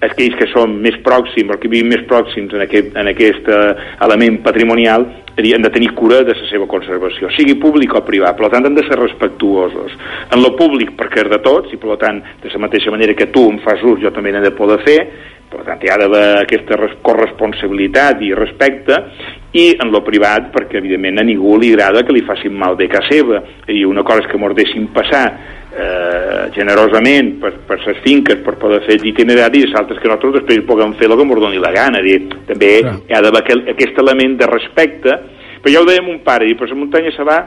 aquells que són més pròxims, o que vivim més pròxims en aquest, en aquest eh, element patrimonial, han de tenir cura de la seva conservació, sigui públic o privat, per tant han de ser respectuosos. En lo públic perquè és de tots, i per tant, de la mateixa manera que tu en fas ús, jo també n'he de poder fer, per tant, hi ha d'haver aquesta res- corresponsabilitat i respecte, i en lo privat, perquè evidentment a ningú li agrada que li facin mal bé a seva, i una cosa és que mos deixin passar eh, generosament per, per les finques per poder fer itineraris i l'altre és que nosaltres després puguem fer el que ens doni la gana dir, també hi ha d'haver aquel, aquest element de respecte però ja ho dèiem un pare, dir, per la muntanya se va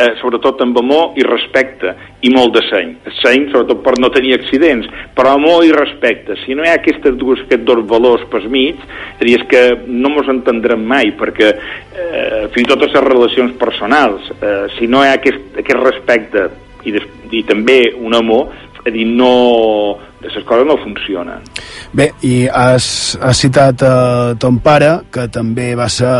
eh, sobretot amb amor i respecte i molt de seny. Seny, sobretot per no tenir accidents, però amor i respecte. Si no hi ha aquestes dues, aquests dos valors per mig, és, que no mos entendrem mai, perquè eh, fins i tot les relacions personals, eh, si no hi ha aquest, aquest respecte i, des, i també un amor, és a dir, no, les coses no funcionen. Bé, i has, has citat uh, ton pare, que també va ser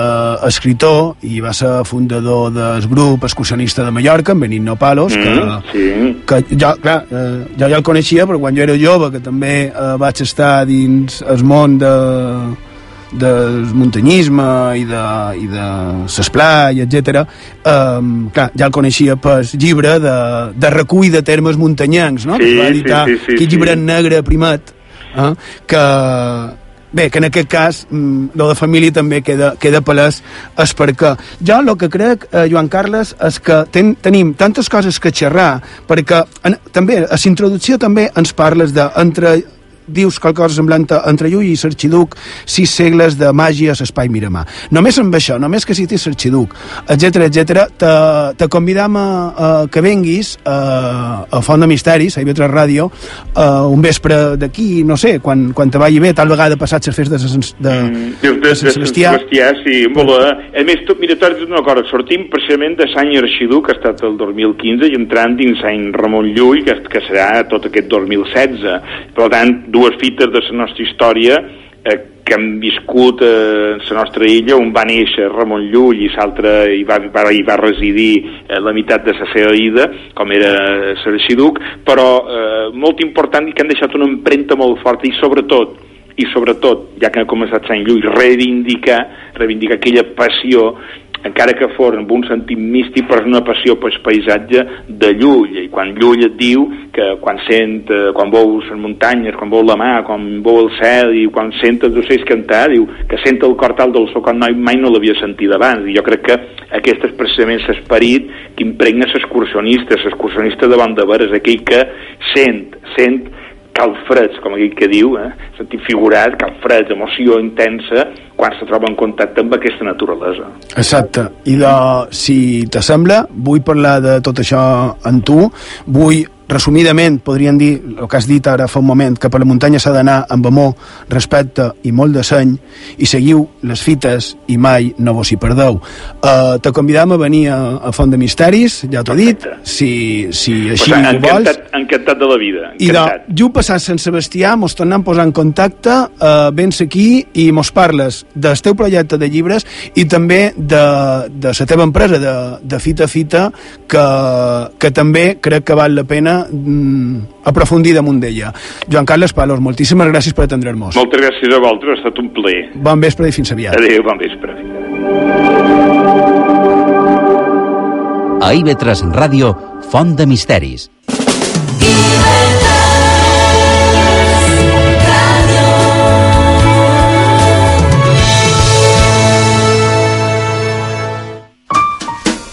escritor i va ser fundador del grup excursionista de Mallorca, en Benigno Palos, que, Mm, sí. que jo, clar, eh, jo ja el coneixia, però quan jo era jove, que també eh, vaig estar dins el món de, del muntanyisme i de, i de s'esplai, etc. Um, clar, ja el coneixia per llibre de, de recull de termes muntanyencs, no? Sí, que va sí, editar sí, sí, aquest sí. llibre negre primat, eh? que Bé, que en aquest cas, mm, lo de família també queda, queda palès és perquè jo el que crec, eh, Joan Carles, és que ten, tenim tantes coses que xerrar, perquè en, també, a la introducció també ens parles de entre dius qualcosa semblant entre Llull i Sarxiduc, sis segles de màgia a l'espai Miramar. Només amb això, només que citis Sarxiduc, etc etc, te, te convidam a, a que venguis a, a Font de Misteris, a IB3 Ràdio, a un vespre d'aquí, no sé, quan, quan te vagi bé, tal vegada passat les festes de, de, de, de, de Sant Sebastià. Sebastià, sí, molt bé. A més, tu, mira, t'has dit una cosa, sortim precisament de Sant Arxidú, que ha estat el 2015, i entrant dins Sant Ramon Llull, que, que serà tot aquest 2016. Per tant, dues fites de la nostra història eh, que hem viscut eh, la nostra illa, on va néixer Ramon Llull i l'altre hi, va, va, hi va residir eh, la meitat de la seva vida, com era Sarxiduc, però eh, molt important i que han deixat una empremta molt forta i sobretot i sobretot, ja que ha començat Sant Llull, reivindicar, reivindicar aquella passió encara que fos amb un sentit místic, però és una passió pel paisatge de Llull, i quan Llull et diu que quan sent, eh, quan veus les muntanyes, quan veus la mà, quan veu el cel, i quan sent els ocells cantar, diu que sent el cor tal del so quan mai, no l'havia sentit abans, i jo crec que aquest és precisament l'esperit que impregna l'excursionista, l'excursionista Bon de Veres, aquell que sent, sent calfreds, com aquell que diu, eh? sentit figurat, calfreds, emoció intensa, quan se troba en contacte amb aquesta naturalesa. Exacte. I de, si t'assembla, vull parlar de tot això amb tu, vull resumidament podríem dir el que has dit ara fa un moment, que per la muntanya s'ha d'anar amb amor, respecte i molt de seny i seguiu les fites i mai no vos hi perdeu. Uh, te convidam a venir a, a Font de Misteris, ja t'ho he dit, si, si així pues, ho vols. encantat, encantat de la vida. I de, Encantat. ju passat Sant Sebastià mos tornem a posar en contacte eh, vens aquí i mos parles del teu projecte de llibres i també de, de la teva empresa de, de Fita a Fita que, que també crec que val la pena mm, aprofundir damunt d'ella. Joan Carles Palos, moltíssimes gràcies per atendre'ns. Moltes gràcies a vosaltres, ha estat un plaer. Bon vespre i fins aviat. Adéu, bon vespre. A IB3 Ràdio, Font de Misteris.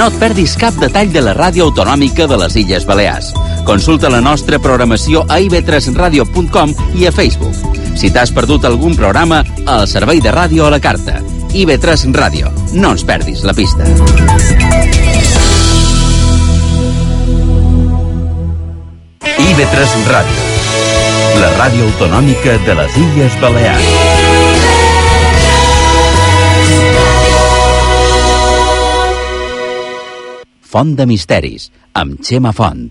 No et perdis cap detall de la ràdio autonòmica de les Illes Balears. Consulta la nostra programació a ib3radio.com i a Facebook. Si t'has perdut algun programa, al servei de ràdio a la carta. IB3 Ràdio. No ens perdis la pista. IB3 Ràdio. La ràdio autonòmica de les Illes Balears. Font de Misteris, amb Xema Font.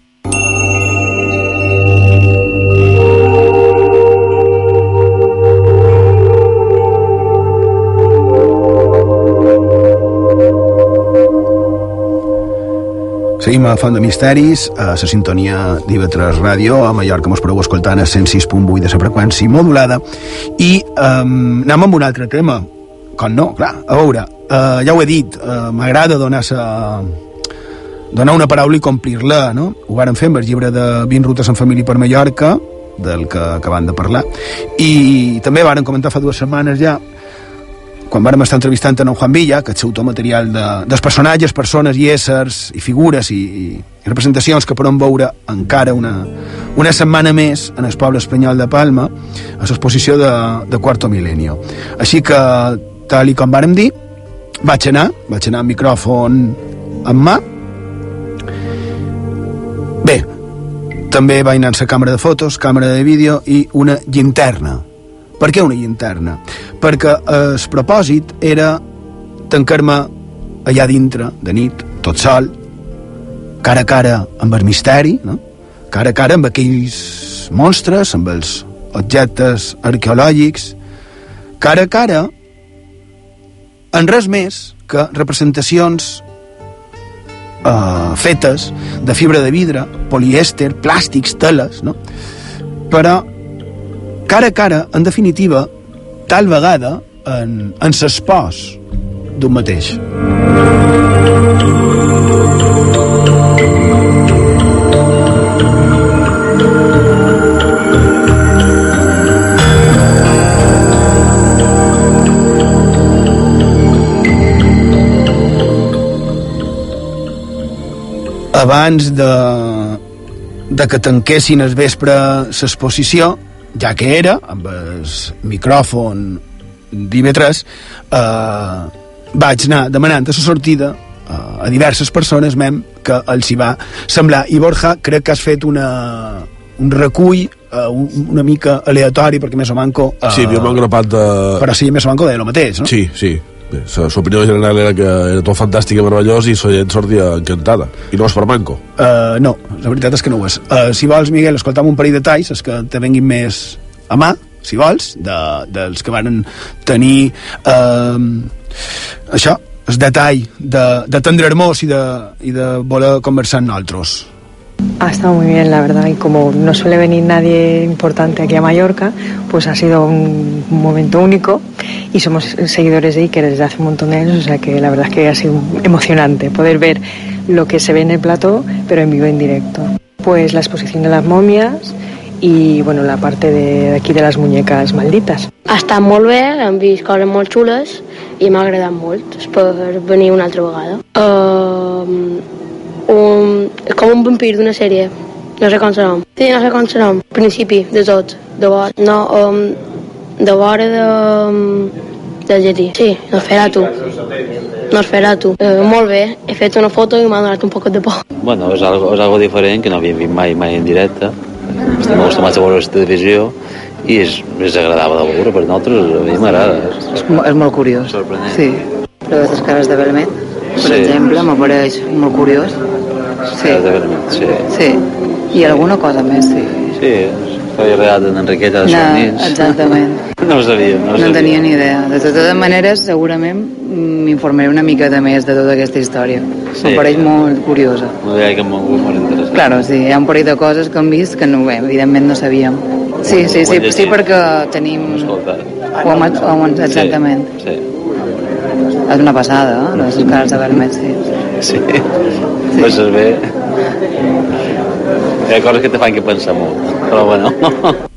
Seguim a Font de Misteris, a la sintonia d'IV3 Ràdio, a Mallorca mos podeu escoltar a 106.8 de la freqüència modulada, i um, anem amb un altre tema. Com no? Clar, a veure, uh, ja ho he dit, uh, m'agrada donar sa, donar una paraula i complir-la, no? Ho vàrem fer amb el llibre de 20 rutes en família per Mallorca, del que acabem de parlar, i també vàrem comentar fa dues setmanes ja quan vàrem estar entrevistant en Juan Villa, que és autor material de, dels personatges, persones i éssers i figures i, i representacions que podem veure encara una, una setmana més en el poble espanyol de Palma a l'exposició de, de Quarto Milenio. Així que, tal i com vàrem dir, vaig anar, vaig anar amb micròfon en mà. Bé, també vaig anar càmera de fotos, càmera de vídeo i una llinterna. Per què una llinterna? Perquè el propòsit era tancar-me allà dintre, de nit, tot sol, cara a cara amb el misteri, no? cara a cara amb aquells monstres, amb els objectes arqueològics, cara a cara en res més que representacions eh, fetes de fibra de vidre, polièster, plàstics, teles, no? però cara a cara, en definitiva, tal vegada en, en s'espòs d'un mateix. Abans de, de que tanquessin el vespre l'exposició, ja que era, amb el micròfon d'IV3, eh, vaig anar demanant a la sortida eh, a diverses persones mem que els hi va semblar. I Borja, crec que has fet una, un recull eh, una mica aleatori, perquè més o manco... Eh, Sí, m'he engrapat de... Però sí, més o manco deia el mateix, no? Sí, sí. Bé, la opinió general era que era tot fantàstic i meravellós i la gent sortia encantada. I no és per manco. Uh, no, la veritat és que no ho és. Uh, si vols, Miguel, escoltam un parell de talls, els que te venguin més a mà, si vols, de, dels que van tenir uh, això, el detall de, de tendre hermós i de, i de voler conversar amb nosaltres. Ha estado muy bien, la verdad, y como no suele venir nadie importante aquí a Mallorca, pues ha sido un momento único y somos seguidores de Iker desde hace un montón de años, o sea que la verdad es que ha sido emocionante poder ver lo que se ve en el plató, pero en vivo en directo. Pues la exposición de las momias y bueno, la parte de aquí de las muñecas malditas. Ha estat molt bé, hem vist coses molt xules i m'ha agradat molt venir una altra vegada. Un, és com un vampir d'una sèrie, no sé com serà. Sí, no sé com serà. Principi de tot, de vora. No, um, de vora de, um, del llatí. Sí, no farà tu. No es farà tu. Uh, molt bé, he fet una foto i m'ha donat un poc de por. Bueno, és algo, és algo diferent que no havíem vist mai, mai en directe. Estem acostumats a veure la televisió i és, és agradable de veure per nosaltres, a mi m'agrada. És, és molt curiós. Sorprenent. Sí. Però les cares de Belmet, per Sí. exemple, m'apareix molt curiós. Sí. De sí. Sí. I alguna cosa més, sí. Sí, havia regalat en Enriqueta de No, exactament. <laughs> No ho sabia, no ho No sabia. tenia ni idea. De totes maneres, segurament m'informaré una miqueta més de tota aquesta història. Sí. Em pareix molt curiosa. No deia que molt, molt interessant. Claro, sí, hi ha un parell de coses que hem vist que no, bé, evidentment no sabíem. Sí, sí, sí, sí, perquè tenim... Hem, ho hem, exactament. Sí. És una passada, eh? Les cares de Belmet, sí. Sí. sí. Penses bé. Hi ha coses que te fan que pensar molt, però bueno.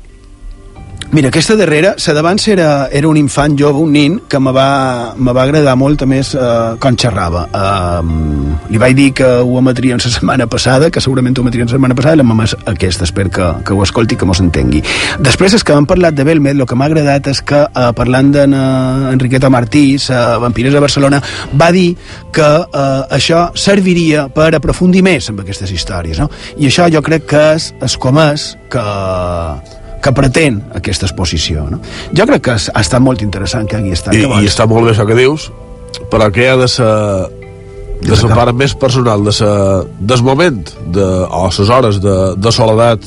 Mira, aquesta darrera, la d'abans era, era un infant jove, un nin, que me va, me va agradar molt a més eh, com xerrava. Um, li vaig dir que ho emetrien la setmana passada, que segurament ho emetrien la setmana passada, i l'hem emès aquesta, espero que, que ho escolti i que mos entengui. Després, és que hem parlat de Belmet, el que m'ha agradat és que, eh, parlant d'Enriqueta Martí, la vampires de Barcelona, va dir que eh, això serviria per aprofundir més en aquestes històries, no? I això jo crec que és, és com és que que pretén aquesta exposició. No? Jo crec que ha estat molt interessant que hagi estat. I, que i està molt bé això que dius, però que ha de ser de la part més personal de sa, del moment de, o les hores de, de soledat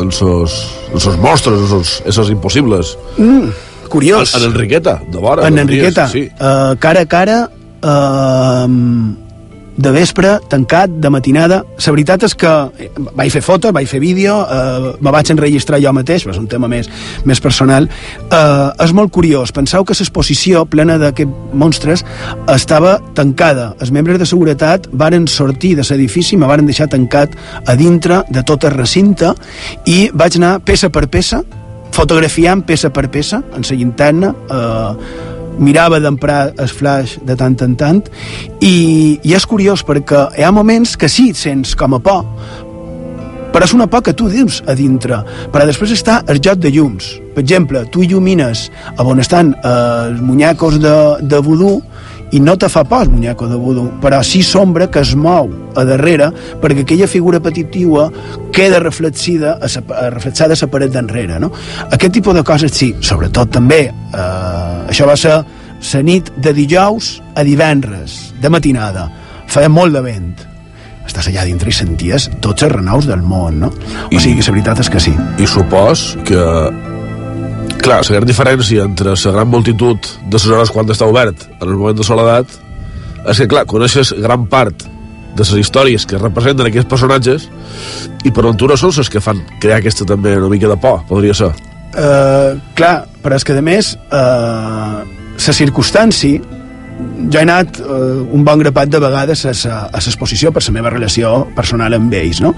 en sos, en sos mostres, en sos, esos impossibles Mm, curiós. en, en Enriqueta, de vora En Enriqueta, dies, sí. uh, cara a cara, uh, de vespre, tancat, de matinada. La veritat és que eh, vaig fer fotos, vaig fer vídeo, uh, me vaig enregistrar jo mateix, és un tema més, més personal. Uh, és molt curiós. Penseu que l'exposició plena d'aquests monstres estava tancada. Els membres de seguretat varen sortir de l'edifici, me varen deixar tancat a dintre de tot el recinte i vaig anar peça per peça fotografiant peça per peça en la interna eh, mirava d'emprar el flash de tant en tant i, i és curiós perquè hi ha moments que sí sents com a por però és una por que tu dius a dintre però després està el joc de llums. Per exemple, tu il·lumines on estan eh, els muñecos de, de vudú i no te fa por el muñeco de vudú, però sí sombra que es mou a darrere perquè aquella figura petitiva queda reflexida a sa, a reflexada a la paret d'enrere. No? Aquest tipus de coses sí, sobretot també, eh, això va ser la nit de dijous a divendres, de matinada. Feia molt de vent. Estàs allà dintre i senties tots els renaus del món, no? O sigui que la veritat és que sí. I supos que clar, la gran diferència entre la gran multitud de les hores quan està obert en el moment de soledat és que, clar, coneixes gran part de les històries que representen aquests personatges i per ventura són les que fan crear aquesta també una mica de por, podria ser. Uh, clar, però és que a més uh, la circumstància jo he anat uh, un bon grapat de vegades a l'exposició per la meva relació personal amb ells no?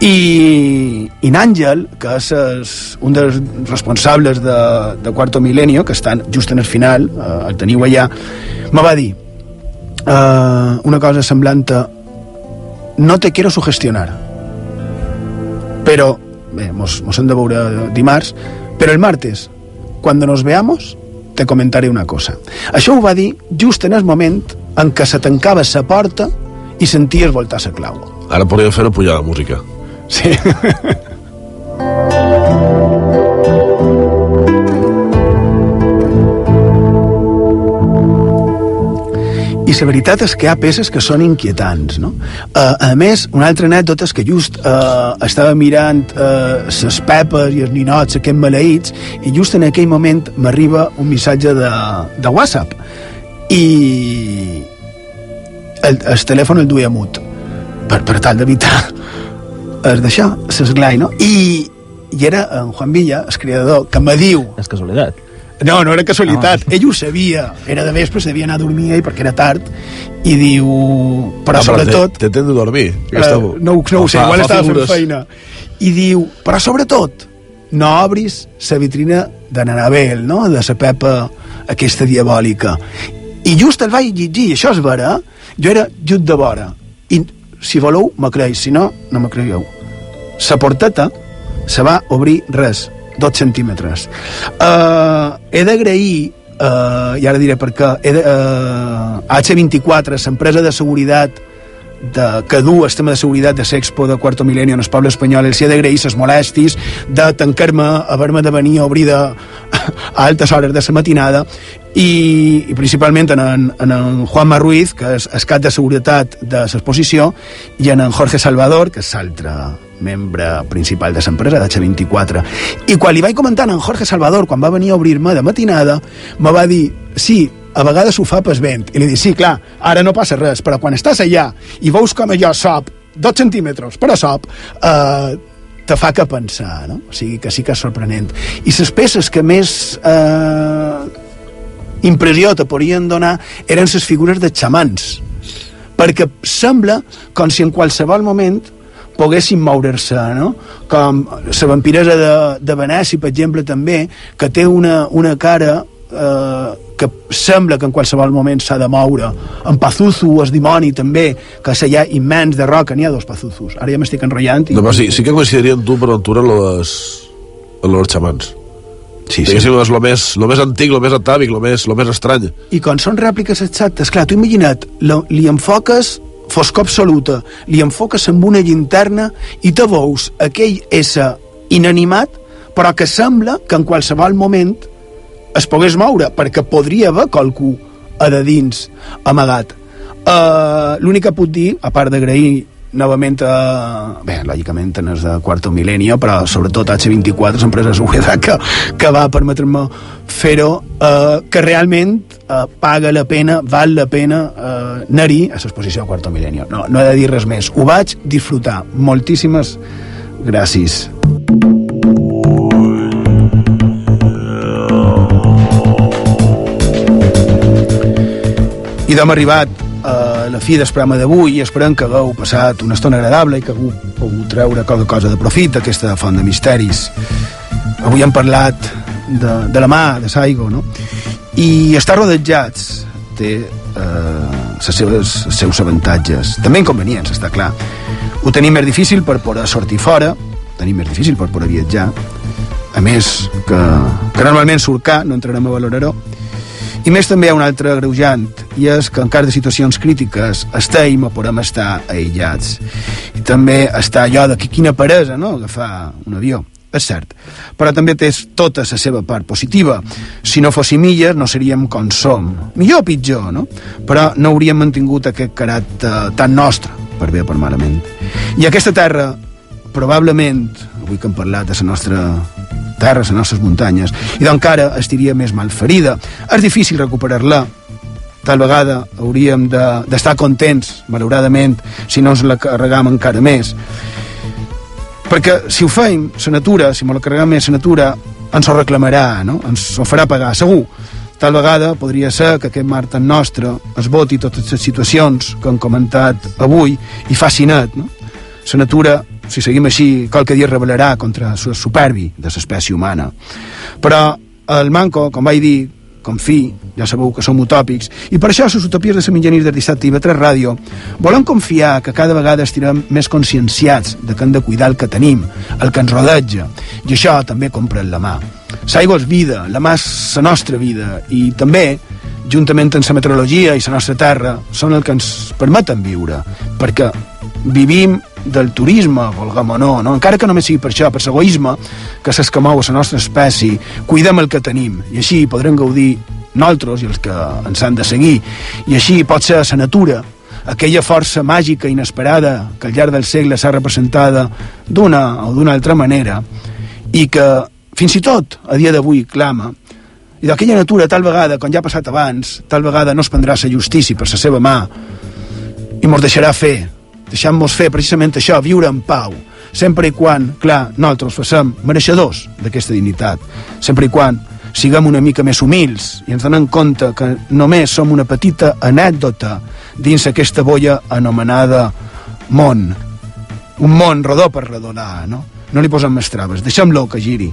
i, i n'Àngel que és es, un dels responsables de, de Quarto Milenio que estan just en el final uh, el teniu allà me va dir uh, una cosa semblant a no te quiero sugestionar pero bé, mos, mos hem de veure dimarts però el martes cuando nos veamos te comentaré una cosa. Això ho va dir just en el moment en què se tancava la porta i senties voltar la clau. Ara podríem fer una pujada de música. Sí. <laughs> la veritat és que hi ha peces que són inquietants, no? Uh, a més, una altra anècdota és que just uh, estava mirant les uh, pepes i els ninots, aquests maleïts, i just en aquell moment m'arriba un missatge de, de WhatsApp. I el, el telèfon el duia mut per, per tal d'evitar <laughs> és d'això, l'esglai, no? I, I era en Juan Villa, el creador, que me diu... És casualitat. No, no era casualitat. Ah. Ell ho sabia. Era de vespre, sabia anar a dormir ell perquè era tard. I diu... Però Ah, sobretot... Te, te de dormir. Eh, no, no ho sé, igual estava fent feina. I diu, però sobretot, no obris la vitrina de n'Anabel, no?, de la Pepa aquesta diabòlica. I just el vaig llegir, això és vera, jo era just de vora. I si voleu, me creus, si no, no me creieu. La porteta se va obrir res, dos centímetres. Uh, he d'agrair, uh, i ara diré per què, de, uh, H24, l'empresa de seguretat de, que du el tema de seguretat de l'Expo de Quarto Milenio en el poble espanyol, els he d'agrair les molèsties de tancar-me, haver-me de venir a obrir de, a altes hores de la matinada i, i principalment en en, en en Juanma Ruiz, que és cap de seguretat de l'exposició, i en en Jorge Salvador, que és l'altre membre principal de l'empresa, d'H24. I quan li vaig comentar a en Jorge Salvador, quan va venir a obrir-me de matinada, me va dir, sí, a vegades ho fa pas vent. I li dic, sí, clar, ara no passa res, però quan estàs allà i veus com allò sop, dos centímetres, però sop, eh, te fa que pensar, no? O sigui que sí que és sorprenent. I les peces que més eh, impressió te podien donar eren les figures de xamans, perquè sembla com si en qualsevol moment poguessin moure-se, no? Com la vampiresa de, de Venècia, per exemple, també, que té una, una cara eh, que sembla que en qualsevol moment s'ha de moure. En Pazuzu, el dimoni, també, que és allà immens de roca, n'hi ha dos Pazuzos. Ara ja m'estic enrotllant. I... No, però sí, sí que coincidiria amb tu, per altura, en les, els xamans. Sí, sí. Diguéssim, és lo més, lo més antic, lo més atàvic, lo més, lo més estrany. I quan són rèpliques exactes, clar, tu imagina't, li enfoques foscor absoluta, li enfoques amb una llinterna i te veus aquell ésser inanimat, però que sembla que en qualsevol moment es pogués moure, perquè podria haver qualcú a de dins amagat. Uh, L'únic que puc dir, a part d'agrair novament a, bé, lògicament en el de quarto mil·lenni, però sobretot H24, l'empresa de que, que va permetre-me fer-ho, eh, que realment eh, paga la pena, val la pena eh, anar-hi a l'exposició de quarto mil·lenni. No, no he de dir res més. Ho vaig disfrutar. Moltíssimes gràcies. I d'hem arribat a la fi del programa d'avui i esperem que hagueu passat una estona agradable i que hagueu pogut treure qualque cosa de profit d'aquesta font de misteris. Avui hem parlat de, de la mà, de Saigo, no? I estar rodejats té eh, els seus avantatges. També inconvenients, està clar. Ho tenim més difícil per poder sortir fora, tenim més difícil per poder viatjar, a més que, que normalment surcar, no entrarem a valorar-ho, i més també hi ha un altre greujant, i és que en cas de situacions crítiques estem o podem estar aïllats. I també està allò de que quina peresa, no?, agafar un avió. És cert, però també té tota la seva part positiva. Si no fóssim illes, no seríem com som. Millor o pitjor, no? Però no hauríem mantingut aquest caràcter tan nostre, per bé o per malament. I aquesta terra, probablement, avui que hem parlat de la nostra terra, les nostres muntanyes, i d'encara estiria més mal ferida. És difícil recuperar-la, tal vegada hauríem d'estar de, contents, malauradament, si no ens la carregam encara més. Perquè si ho feim, la natura, si me la carregam més, la natura ens ho reclamarà, no? ens ho farà pagar, segur. Tal vegada podria ser que aquest mar tan nostre esboti totes les situacions que hem comentat avui i faci net. No? La natura, si seguim així, qualque dia revelarà contra el superbi de l'espècie humana. Però el manco, com vaig dir, com fi, ja sabeu que som utòpics, i per això les utopies de la mitjanit del dissabte i de 3 Ràdio volen confiar que cada vegada estirem més conscienciats de que hem de cuidar el que tenim, el que ens rodeja, i això també compren la mà. L'aigua és vida, la mà és la nostra vida, i també, juntament amb la meteorologia i la nostra terra, són el que ens permeten viure, perquè vivim del turisme, volguem o no, no, encara que només sigui per això, per l'egoisme que s'escamou a la nostra espècie, cuidem el que tenim, i així podrem gaudir nosaltres i els que ens han de seguir, i així pot ser la natura, aquella força màgica inesperada que al llarg del segle s'ha representada d'una o d'una altra manera i que fins i tot a dia d'avui clama. I d'aquella natura tal vegada, com ja ha passat abans tal vegada no es prendrà la justícia per la seva mà i mos deixarà fer deixant-nos fer precisament això, viure en pau, sempre i quan, clar, nosaltres facem mereixedors d'aquesta dignitat, sempre i quan siguem una mica més humils i ens donem compte que només som una petita anècdota dins aquesta boia anomenada món. Un món rodó per redonar, no? No li posem més traves, deixem-lo que giri.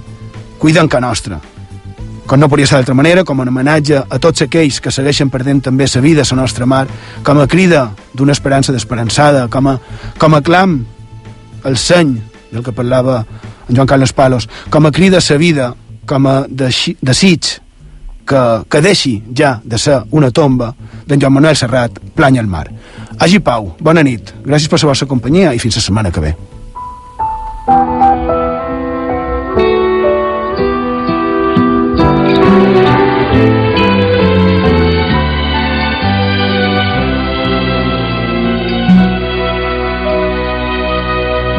Cuidem que nostra. Com no podria ser d'altra manera, com en homenatge a tots aquells que segueixen perdent també sa vida a la nostra mar, com a crida d'una esperança d'esperançada, com, a, com a clam, el seny del que parlava en Joan Carles Palos, com a crida a sa vida, com a desig que, que deixi ja de ser una tomba d'en Joan Manuel Serrat, plany al mar. Hagi pau, bona nit, gràcies per la vostra companyia i fins la setmana que ve.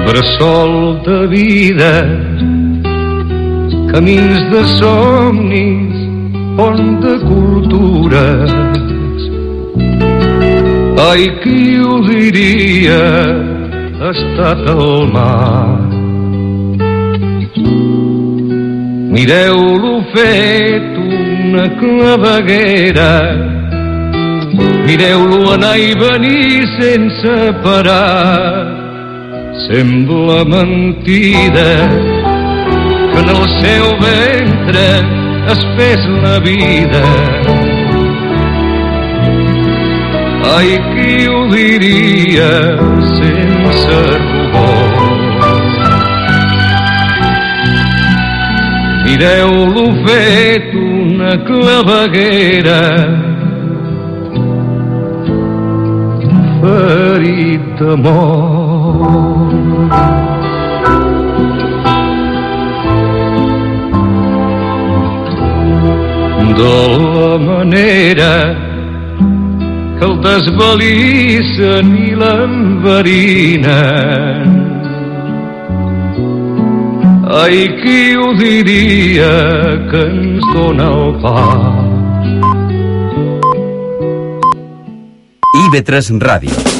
Bressol de vida, camins de somnis, pont de cultures. Ai, qui ho diria, ha estat al mar. Mireu-lo fet una claveguera, mireu-lo anar i venir sense parar. Sembla mentida que en el seu ventre es fes la vida. Ai, qui ho diria sense rubor? Mireu-lo fet una claveguera ferit d'amor. De la manera que el desvalissen i l'enverinen Ai, qui ho diria que ens dona el pa? IB3 Ràdio.